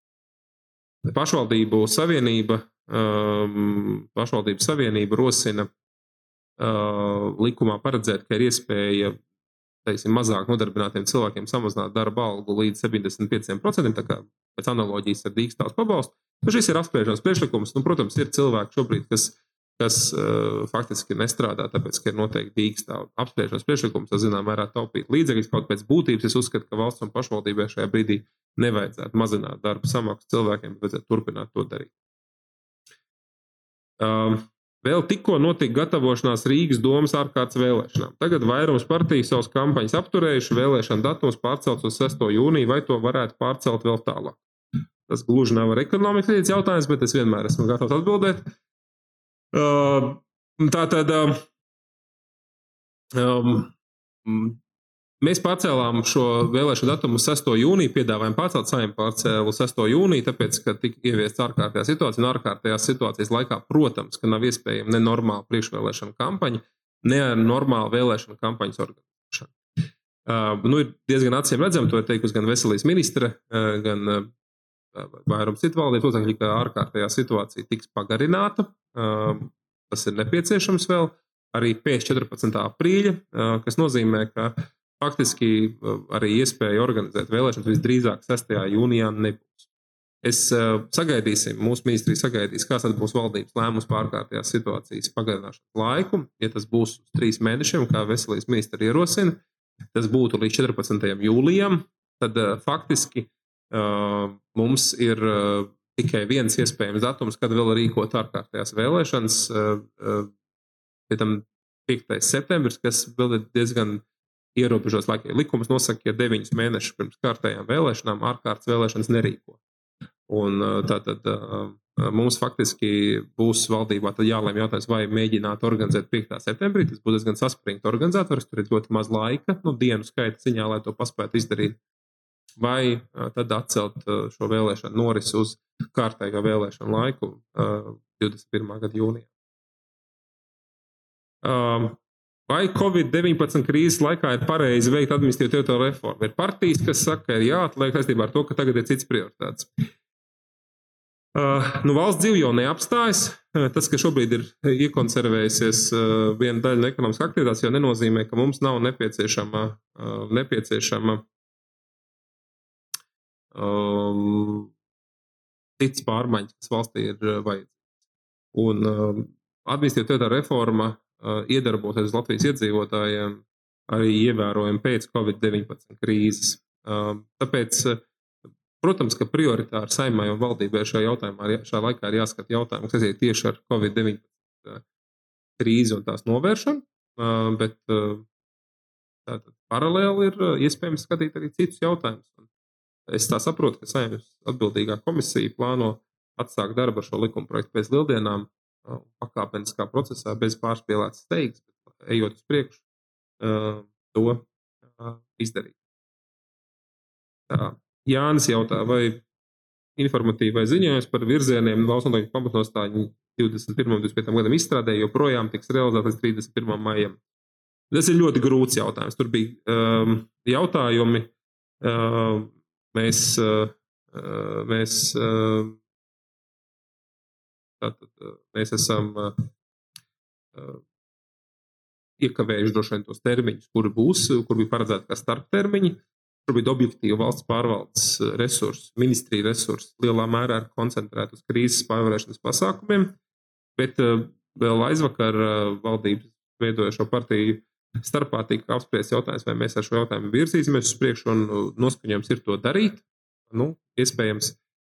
Pašvaldību savienība, um, pašvaldību savienība rosina uh, likumā paredzēt, ka ir iespēja teiksim, mazāk nodarbinātiem cilvēkiem samazināt darba algu līdz 75%, tā kā pēc analoģijas ar dīkstāvs pabalstu. Nu, šis ir apspriežams priekšlikums. Nu, protams, ir cilvēki šobrīd, kas kas uh, faktiski nestrādā, tāpēc, ka ir noteikti dīkstāv apspriešanas priekšlikums, tas zināmā mērā taupīt līdzekļus. Kaut pēc būtības es uzskatu, ka valsts un pašvaldībai šajā brīdī nevajadzētu mazināt darba samaksu cilvēkiem, bet vajadzētu turpināt to darīt. Um, Vēl tikko notika gatavošanās Rīgas domas ārkārtas vēlēšanām. Tagad vairums partiju savus kampaņas apturējuši, vēlēšana datums pārcelts uz 6. jūniju, vai to varētu pārcelt vēl tālāk. Tas gluži nav ar ekonomikas jautājums, bet es vienmēr esmu gatavs atbildēt. Uh, tā tad um, mēs pacēlām šo vēlēšanu datumu uz 6. jūniju, piedāvājām pārcelt saimnu pārcēlu uz 6. jūniju, tāpēc, ka tika ieviests ārkārtējā situācija. Un ārkārtējās situācijas laikā, protams, ka nav iespējama ne normāla priekšvēlēšana kampaņa, ne normāla vēlēšana kampaņas organizēšana. Uh, nu, ir diezgan acīm redzami, to ir teikusi gan veselības ministre, uh, gan vairums citu valdību locekļu, ka ārkārtējā situācija tiks pagarināta. Tas ir nepieciešams vēl arī pēc 14. aprīļa, kas nozīmē, ka faktiski arī iespēja organizēt vēlēšanas visdrīzāk 6. jūnijā nebūs. Es sagaidīsim, mūsu ministrija sagaidīs, kāds būs valdības lēmums par ārkārtējās situācijas pagarināšanas laiku. Ja tas būs uz trīs mēnešiem, kā veselības ministra ierosina, tas būtu līdz 14. jūlijam, tad faktiski Mums ir tikai viens iespējams datums, kad vēl rīkot ārkārtējās vēlēšanas, pēc tam 5. septembris, kas vēl ir diezgan ierobežots laika. Likums nosaka, ka ja 9 mēnešus pirms kārtējām vēlēšanām ārkārtas vēlēšanas nerīko. Un tātad mums faktiski būs valdībā jālēm jautājums, vai mēģināt organizēt 5. septembrī. Tas būs diezgan saspringti organizators, tur ir ļoti maz laika, nu, dienu skaita ziņā, lai to paspētu izdarīt. Vai tad atcelt šo vēlēšanu norisi uz kārtējo vēlēšanu laiku 21. gada jūnijā. Vai Covid-19 krīzes laikā ir pareizi veikt administratīvo reformu? Ir partijas, kas saka, ka ir jāatliek saistībā ar to, ka tagad ir cits prioritāts. Uh, nu, valsts dzīve jau neapstājas. Tas, ka šobrīd ir iekonservējusies uh, viena daļa no ekonomiskās aktivitātes, jau nenozīmē, ka mums nav nepieciešama, uh, nepieciešama um, cits pārmaiņas, kas valstī ir uh, vajadzīgas. Un uh, administratīvā reforma iedarbosies Latvijas iedzīvotājiem arī ievērojami pēc Covid-19 krīzes. Tāpēc, protams, ka prioritāri saimai un valdībai šajā jautājumā, šajā laikā ir jāskat jautājumi, kas saistīti tieši ar Covid-19 krīzi un tās novēršanu, bet tātad paralēli ir iespējams skatīt arī citus jautājumus. Es tā saprotu, ka saimnes atbildīgā komisija plāno atsākt darbu ar šo likumprojektu pēc lieldienām, pakāpeniskā procesā, bez pārspīlētas steigas, bet ejot uz priekšu, to izdarīt. Tā. Jānis jautā, vai informatīvais ziņojums par virzieniem valsts noteikti pamatnostāļu 21. un 25. gadam izstrādē joprojām tiks realizēts līdz 31. maijam. Tas ir ļoti grūts jautājums. Tur bija um, jautājumi. Uh, mēs, uh, mēs uh, Tātad mēs esam iekavējuši droši vien tos termiņus, kuri būs, kur bija paredzēti kā starptermiņi. Šobrīd objektīvi valsts pārvaldes resursi, ministrija resursi lielā mērā ir koncentrēti uz krīzes pārvarēšanas pasākumiem, bet vēl aizvakar valdības veidojošo partiju starpā tika apspriests jautājums, vai mēs ar šo jautājumu virzīsimies uz priekšu, un noskaņojums ir to darīt. Nu, iespējams,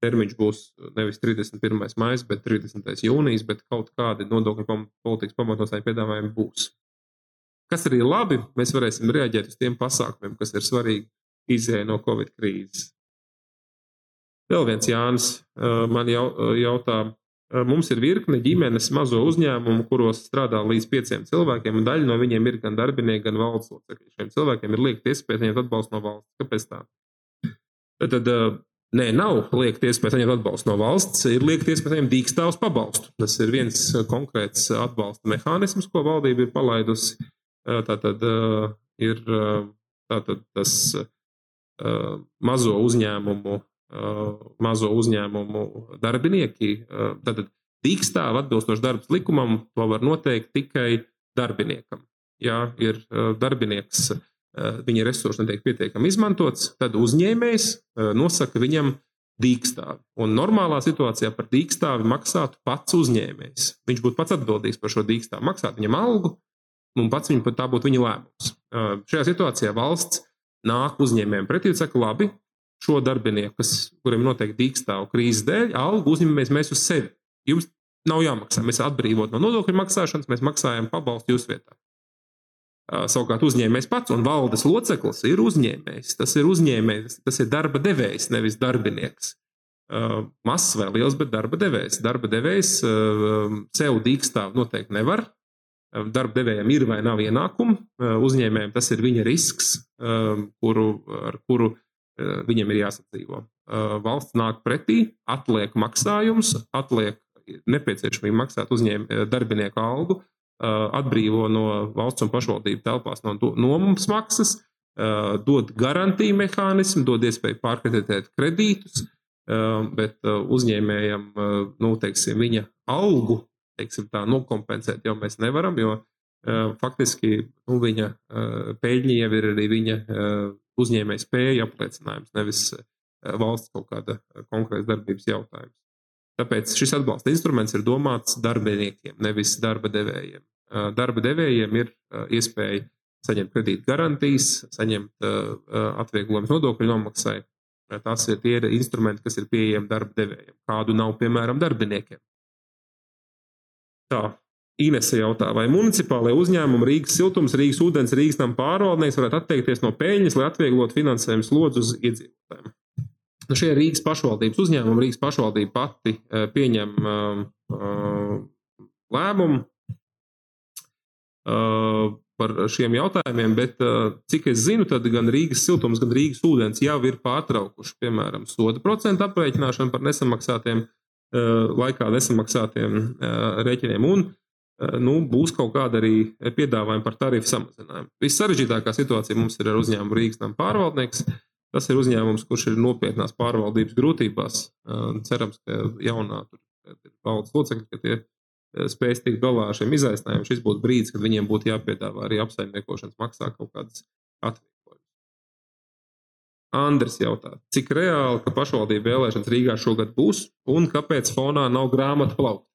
termiņš būs nevis 31. maija, bet 30. jūnijas, bet kaut kādi nodokļu politikas pamatnostāļu piedāvājumi būs. Kas arī labi, mēs varēsim reaģēt uz tiem pasākumiem, kas ir svarīgi izējai no Covid krīzes. Vēl viens Jānis man jautā, mums ir virkne ģimenes mazo uzņēmumu, kuros strādā līdz pieciem cilvēkiem, un daļa no viņiem ir gan darbinieki, gan valsts locekļi. Šiem cilvēkiem ir liekta iespēja saņemt atbalstu no valsts. Kāpēc tā? Tad Nē, nav liekta iespēja saņemt atbalstu no valsts, ir liekta iespēja saņemt dīkstāvus pabalstu. Tas ir viens konkrēts atbalsta mehānisms, ko valdība ir palaidusi. Tātad ir tātad tas mazo uzņēmumu, mazo uzņēmumu darbinieki. Tātad dīkstāvu atbilstoši darbs likumam to var noteikt tikai darbiniekam. Ja ir darbinieks Eh, viņa resursi netiek pietiekami izmantots, tad uzņēmējs nosaka viņam dīkstāvi. Un normālā situācijā par dīkstāvi maksātu pats uzņēmējs. Viņš būtu pats atbildīgs par šo dīkstāvi, maksāt viņam algu, un pats viņa, tā būtu viņa lēmums. Šajā situācijā valsts nāk uzņēmējiem pretī un saka, labi, šo darbinieku, kas, kuriem noteikti dīkstāvu krīzes dēļ, algu uzņemamies mēs uz sevi. Jums nav jāmaksā. Mēs atbrīvot no nodokļu maksāšanas, mēs maksājam pabalstu jūsu vietā. Savukārt uzņēmējs pats un valdes loceklis ir uzņēmējs. Tas ir uzņēmējs, tas ir darba devējs, nevis darbinieks. Mazs vai liels, bet darba devējs. Darba devējs sev dīkstāv noteikti nevar. Darba devējiem ir vai nav ienākumu. Uzņēmējiem tas ir viņa risks, kuru, ar kuru viņam ir jāsadzīvo. Valsts nāk pretī, atliek maksājumus, atliek nepieciešamību maksāt uzņēmēju darbinieku algu, atbrīvo no valsts un pašvaldību telpās no nomas maksas, dod garantiju mehānismu, dod iespēju pārkreditēt kredītus, bet uzņēmējam, nu, teiksim, viņa algu, teiksim, tā nokompensēt jau mēs nevaram, jo faktiski nu, viņa peļņa jau ir arī viņa uzņēmēja spēja apliecinājums, nevis valsts kaut kāda konkrēta darbības jautājums. Tāpēc šis atbalsta instruments ir domāts darbiniekiem, nevis darba devējiem. Darba devējiem ir iespēja saņemt kredīt garantijas, saņemt atvieglojumus nodokļu nomaksai. Tas ir tie instrumenti, kas ir pieejami darba devējiem, kādu nav, piemēram, darbiniekiem. Tā, Inese jautā, vai municipālajie uzņēmumi Rīgas siltums, Rīgas ūdens, Rīgas nama pārvaldnieks varētu atteikties no peļņas, lai atvieglotu finansējumu slodzi uz iedzīvotājiem? Nu, šie Rīgas pašvaldības uzņēmumi, Rīgas pašvaldība pati pieņem lēmumu par šiem jautājumiem, bet cik es zinu, tad gan Rīgas siltums, gan Rīgas ūdens jau ir pārtraukuši, piemēram, soda procentu aprēķināšanu par nesamaksātiem, laikā nesamaksātiem rēķiniem. Un nu, būs kaut kāda arī piedāvājuma par tarifu samazinājumu. Vissarežģītākā situācija mums ir ar uzņēmumu Rīgas nama pārvaldnieks. Tas ir uzņēmums, kurš ir nopietnās pārvaldības grūtībās. Cerams, ka jaunā valdes locekļi, ka tie spēs tikt galā ar šiem izaicinājumiem, šis būtu brīdis, kad viņiem būtu jāpiedāvā arī apsaimniekošanas maksā kaut kādas atvieglojumus. Andris jautā, cik reāli, ka pašvaldību vēlēšanas Rīgā šogad būs un kāpēc fonā nav grāmatu plaukta?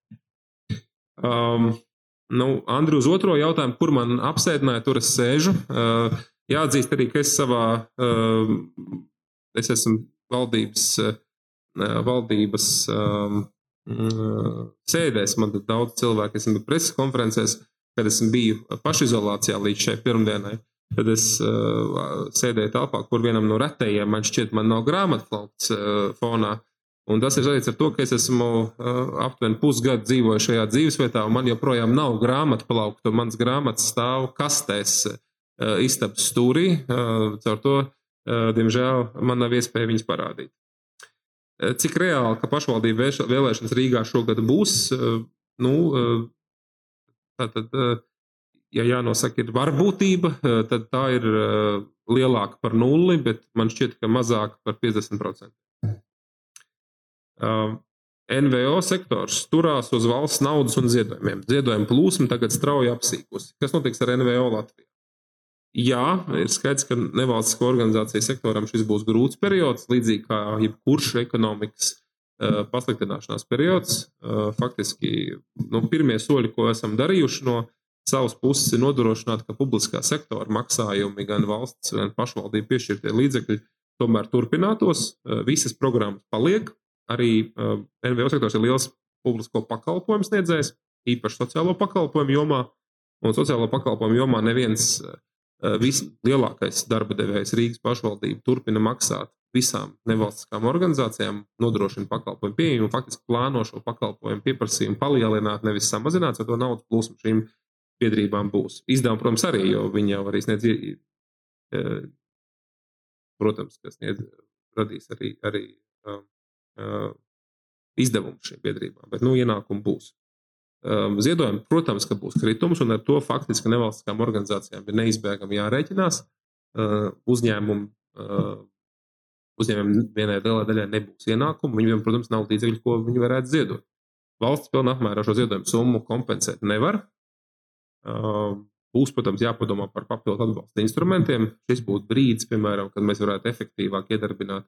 Um, Nu, Andri, uz otro jautājumu, kur man apsēdināja, tur es sēžu. Uh, jāatzīst arī, ka es savā, uh, es esmu valdības, uh, valdības um, sēdēs, man ir daudz cilvēku, es esmu preses konferencēs, kad es biju pašizolācijā līdz šai pirmdienai. Tad es uh, sēdēju telpā, kur vienam no retajiem man šķiet, man nav grāmatplaukts uh, fonā. Uh, Un tas ir saistīts ar to, ka es esmu uh, aptuveni pusgadu dzīvojis šajā dzīvesvietā, un man joprojām nav grāmatu plaukta. Mans grāmatas stāv kastēs uh, istabas stūrī. Uh, caur to, diemžēl, man nav iespēja viņas parādīt. Cik reāli, ka pašvaldību vēlēšanas Rīgā šogad būs, nu, tātad, ja jānosaka, ir varbūtība, tad tā ir lielāka par nulli, bet man šķiet, ka mazāka par 50%. NVO sektors turās uz valsts naudas un ziedojumiem. Ziedojuma plūsma tagad strauji apsīkusi. Kas notiks ar NVO Latvijā? Jā, ir skaidrs, ka nevalstisko organizāciju sektoram šis būs grūts periods, līdzīgi kā jebkurš ekonomikas uh, pasliktināšanās periods. Uh, faktiski nu, pirmie soļi, ko esam darījuši no savas puses, ir nodrošināt, ka publiskā sektora maksājumi, gan valsts, gan pašvaldību piešķirtie līdzekļi tomēr turpinātos. Uh, visas programmas paliek, arī uh, NVO sektors ir liels publisko pakalpojumu sniedzējs, īpaši sociālo pakalpojumu jomā. Un sociālo pakalpojumu jomā neviens vislielākais darba devējs Rīgas pašvaldība turpina maksāt visām nevalstiskām organizācijām, nodrošina pakalpojumu pieejamu faktiski plāno šo pakalpojumu pieprasījumu palielināt, nevis samazināt, jo to naudas plūsmu šīm biedrībām būs. Izdevumi, protams, arī, jo viņi jau arī sniedz, protams, kas sniedz, radīs arī, arī um, izdevumu šīm biedrībām, bet nu, ienākumi būs. Um, ziedojumi, protams, ka būs kritums, un ar to faktiski nevalstiskām organizācijām ir neizbēgami jārēķinās. Uzņēmumu, uzņēmumiem vienai lielai daļai nebūs ienākumu, viņiem, protams, nav līdzekļu, ko viņi varētu ziedot. Valsts pilnā apmērā šo ziedojumu summu kompensēt nevar. Būs, protams, jāpadomā par papildu atbalsta instrumentiem. Šis būtu brīdis, piemēram, kad mēs varētu efektīvāk iedarbināt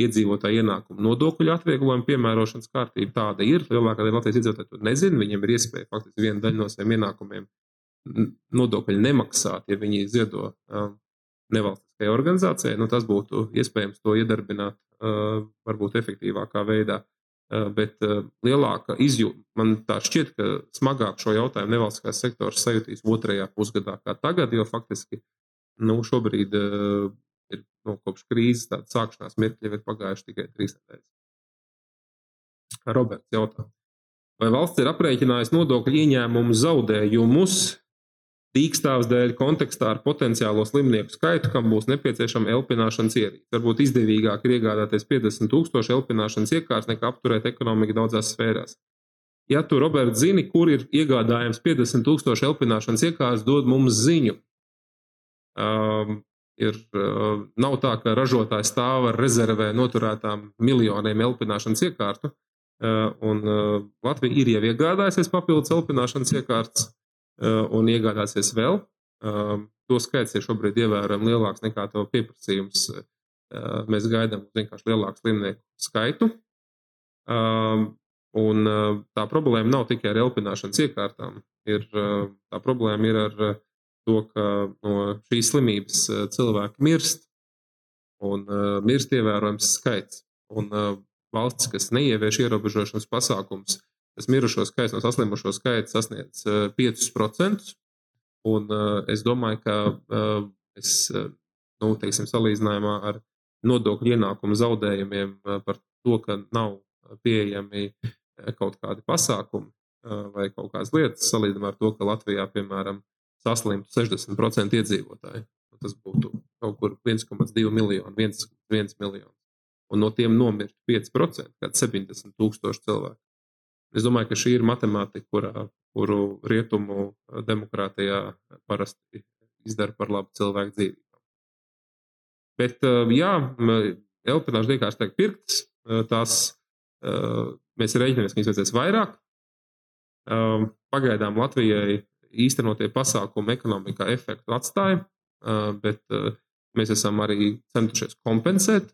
iedzīvotāju ienākumu nodokļu atvieglojumu piemērošanas kārtība tāda ir. Lielākā daļa Latvijas iedzīvotāju to nezina. Viņiem ir iespēja faktiski vienu daļu no saviem ienākumiem nodokļu nemaksāt, ja viņi ziedo uh, nevalstiskajai organizācijai. Nu, tas būtu iespējams to iedarbināt uh, varbūt efektīvākā veidā. Uh, bet uh, lielāka izjūta, man tā šķiet, ka smagāk šo jautājumu nevalstiskās sektors sajutīs otrajā pusgadā kā tagad, jo faktiski nu, šobrīd uh, ir nu, kopš krīzes tāda sākšanās mirkļa, ir pagājuši tikai trīs nedēļas. Roberts jautā, vai valsts ir aprēķinājusi nodokļu ieņēmumu zaudējumus dīkstāvs dēļ kontekstā ar potenciālo slimnieku skaitu, kam būs nepieciešama elpināšanas ierīce. Varbūt izdevīgāk ir iegādāties 50 tūkstošu elpināšanas iekārtas nekā apturēt ekonomiku daudzās sfērās. Ja tu, Roberts, zini, kur ir iegādājams 50 tūkstošu elpināšanas iekārtas, dod mums ziņu. Um, Ir, nav tā, ka ražotājs stāv ar rezervē noturētām miljoniem elpināšanas iekārtu. Un Latvija ir jau iegādājusies papildus elpināšanas iekārtas un iegādāsies vēl. To skaits ir šobrīd ievērojami lielāks nekā to pieprasījums. Mēs gaidām vienkārši lielāku slimnieku skaitu. Un tā problēma nav tikai ar elpināšanas iekārtām. Ir, tā problēma ir ar to, ka no šīs slimības eh, cilvēki mirst, un uh, mirst ievērojams skaits. Un uh, valsts, kas neievieš ierobežošanas pasākumus, tas mirušo skaits no saslimušo skaita sasniedz uh, 5%. Un uh, es domāju, ka uh, es, uh, nu, teiksim, salīdzinājumā ar nodokļu ienākumu zaudējumiem, par to, ka nav pieejami kaut kādi pasākumi vai kaut kādas lietas, salīdzinām ar to, ka Latvijā, piemēram, saslimtu 60% iedzīvotāji. Tas būtu kaut kur 1,2 miljoni, 1,1 miljons. Un no tiem nomirtu 5%, kad 70 tūkstoši cilvēku. Es domāju, ka šī ir matemātika, kurā, kuru rietumu demokrātijā parasti izdara par labu cilvēku dzīvībām. Bet, jā, elpināšu vienkārši tiek pirktas, tās mēs rēķinamies, ka viņas vajadzēs vairāk. Pagaidām Latvijai īstenotie pasākumi ekonomikā efektu atstāja, bet mēs esam arī centušies kompensēt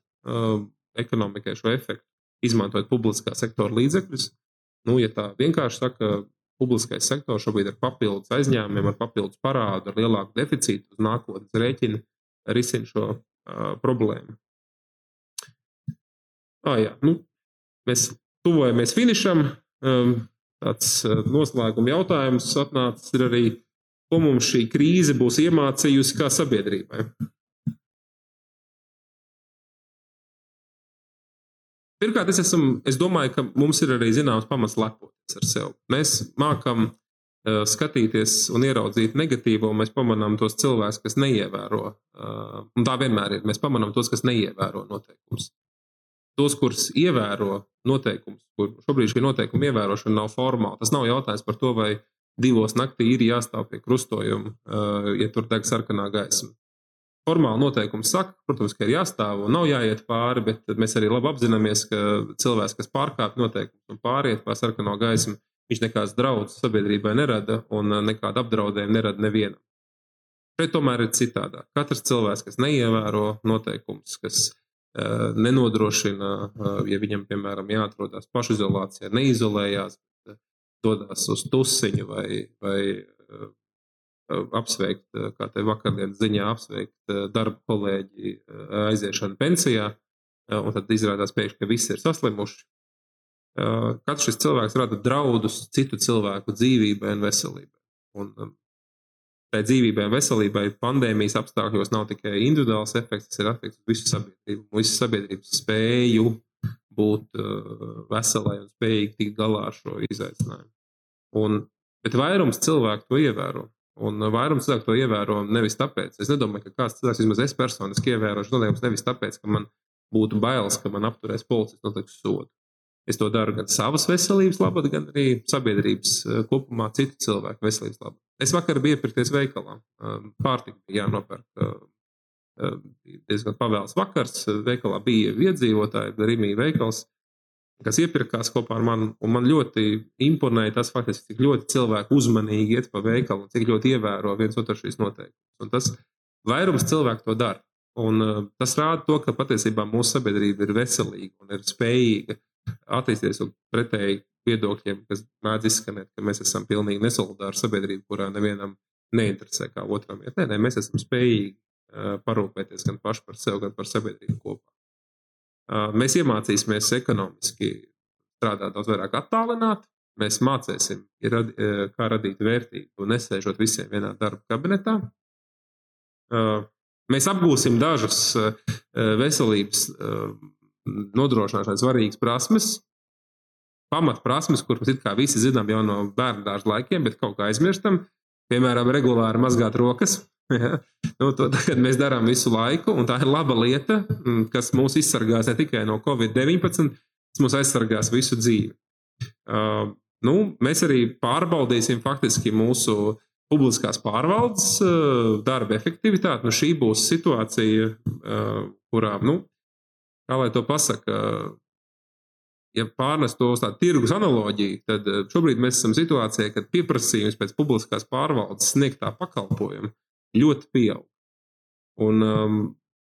ekonomikai šo efektu, izmantojot publiskā sektora līdzekļus. Nu, ja tā vienkārši saka, publiskais sektors šobrīd ir papildus aizņēmumiem, ar papildus parādu, ar lielāku deficītu uz nākotnes rēķina, risina šo uh, problēmu. Ah, jā, nu, mēs tuvojamies finišam. Um, tāds noslēguma jautājums atnācis arī, ko mums šī krīze būs iemācījusi kā sabiedrībai. Pirmkārt, es, esmu, es domāju, ka mums ir arī zināms pamats lepoties ar sevi. Mēs mākam uh, skatīties un ieraudzīt negatīvo, un mēs pamanām tos cilvēkus, kas neievēro. Uh, tā vienmēr ir. Mēs pamanām tos, kas neievēro noteikumus. Tos, kurus ievēro noteikumus, kur šobrīd šī noteikuma ievērošana nav formāla. Tas nav jautājums par to, vai divos naktī ir jāstāv pie krustojuma, uh, ja tur deg sarkanā gaisma formāli noteikumi saka, protams, ka ir jāstāv un nav jāiet pāri, bet mēs arī labi apzināmies, ka cilvēks, kas pārkāpj noteikumus un pāriet pār sarkano gaismu, viņš nekādas draudus sabiedrībai nerada un uh, nekādu apdraudējumu nerada nevienam. Šeit tomēr ir citādāk. Katrs cilvēks, kas neievēro noteikumus, kas nenodrošina, uh, ja viņam, piemēram, jāatrodas pašizolācijā, neizolējās, uh, dodas uz tusiņu vai, vai apsveikt, kā te vakardienas ziņā, apsveikt darba kolēģi aiziešanu pensijā, un tad izrādās pēkšņi, ka visi ir saslimuši. Katrs šis cilvēks rada draudus citu cilvēku dzīvībai un veselībai. Un tai dzīvībai veselībai pandēmijas apstākļos nav tikai individuāls efekts, tas ir efekts uz visu sabiedrību, visu sabiedrības spēju būt veselai un spējīgi tikt galā ar šo izaicinājumu. Un, bet vairums cilvēku to ievēro. Un vairums cilvēku to ievēro nevis tāpēc, es nedomāju, ka kāds cilvēks, vismaz es personiski ievērošu noteikumus nevis tāpēc, ka man būtu bailes, ka man apturēs policists noteiks sodu. Es to daru gan savas veselības labad, gan arī sabiedrības eh, kopumā citu cilvēku veselības labad. Es vakar biju iepirkties veikalā. Um, pārtika bija jānopērk um, um, diezgan pavēls vakars. Veikalā bija iedzīvotāji, Rīgā veikals kas iepirkās kopā ar mani. Man ļoti imponēja tas, faktiski, cik ļoti cilvēki uzmanīgi iet pa veikalu, cik ļoti ievēro viens otru šīs noteikumus. Tas vairums cilvēku to dara. Un, tas rāda to, ka patiesībā mūsu sabiedrība ir veselīga un ir spējīga attīstīties pretēji viedokļiem, kas mēdz izskanēt, ka mēs esam pilnīgi nesolidāri sabiedrība, kurā nevienam neinteresē, kā otram iet. Nē, nē, mēs esam spējīgi parūpēties gan paši par sevi, gan par sabiedrību kopā. Mēs iemācīsimies ekonomiski strādāt daudz vairāk attālināti. Mēs mācīsim, kā radīt vērtību, nesēžot visiem vienā darba kabinetā. Mēs apgūsim dažas veselības nodrošināšanas svarīgas prasmes, pamatprasmes, kuras it kā visi zinām jau no bērnu dārza laikiem, bet kaut kā aizmirstam. Piemēram, regulāri mazgāt rokas, Ja? Nu, to tagad mēs darām visu laiku, un tā ir laba lieta, mm, kas mūs izsargās ne tikai no Covid-19, tas mūs aizsargās visu dzīvi. Uh, nu, mēs arī pārbaudīsim faktiski mūsu publiskās pārvaldes uh, darba efektivitāti. Nu, šī būs situācija, uh, kurā, nu, kā lai to pasaka, ja pārnest to uz tādu tirgus analoģiju, tad uh, šobrīd mēs esam situācijā, kad pieprasījums pēc publiskās pārvaldes sniegtā pakalpojuma ļoti pieaug. Un, um,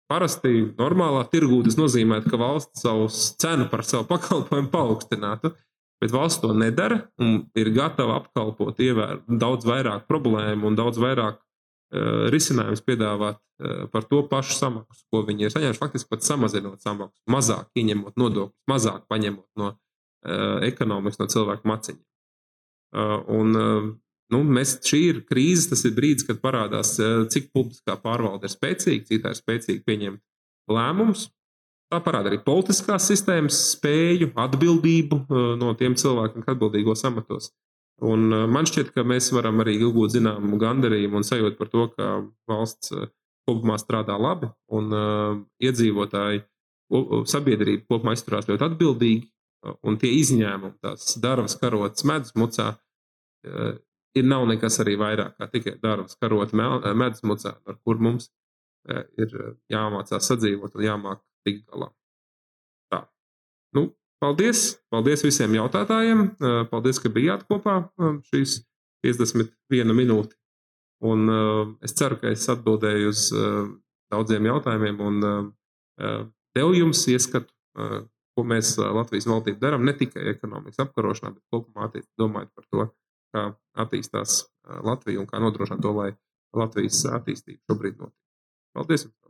parasti normālā tirgū tas nozīmē, ka valsts savu cenu par savu pakalpojumu paaugstinātu, bet valsts to nedara un ir gatava apkalpot ievēr, daudz vairāk problēmu un daudz vairāk uh, risinājumus piedāvāt uh, par to pašu samaksu, ko viņi ir saņēmuši. Faktiski pat samazinot samaksu, mazāk ieņemot nodokļus, mazāk paņemot no uh, ekonomikas, no cilvēku maciņiem. Un, Nu, mēs, šī ir krīze, tas ir brīdis, kad parādās, eh, cik publiskā pārvalde ir spēcīga, cik tā ir spēcīga pieņemt lēmumus. Tā parāda arī politiskās sistēmas spēju, atbildību no tiem cilvēkiem, kas atbildīgos amatos. Un man šķiet, ka mēs varam arī iegūt zināmu gandarījumu un sajūtu par to, ka valsts kopumā strādā labi un uh, iedzīvotāji, sabiedrība kopumā izturās ļoti atbildīgi. Un tie izņēmumi, tās darbas karotes medus mucā, uh, ir nav nekas arī vairāk kā tikai darbas karote medus mucā, ar kur mums ir jāmācās sadzīvot un jāmāk tikt galā. Tā. Nu, paldies! Paldies visiem jautātājiem! Paldies, ka bijāt kopā šīs 51 minūti. Un es ceru, ka es atbildēju uz daudziem jautājumiem un devu jums ieskatu, ko mēs Latvijas valdību darām, ne tikai ekonomikas apkarošanā, bet kopumā domājot par to, kā attīstās Latvija un kā nodrošināt to, lai Latvijas attīstība šobrīd notiek. Paldies! Jums.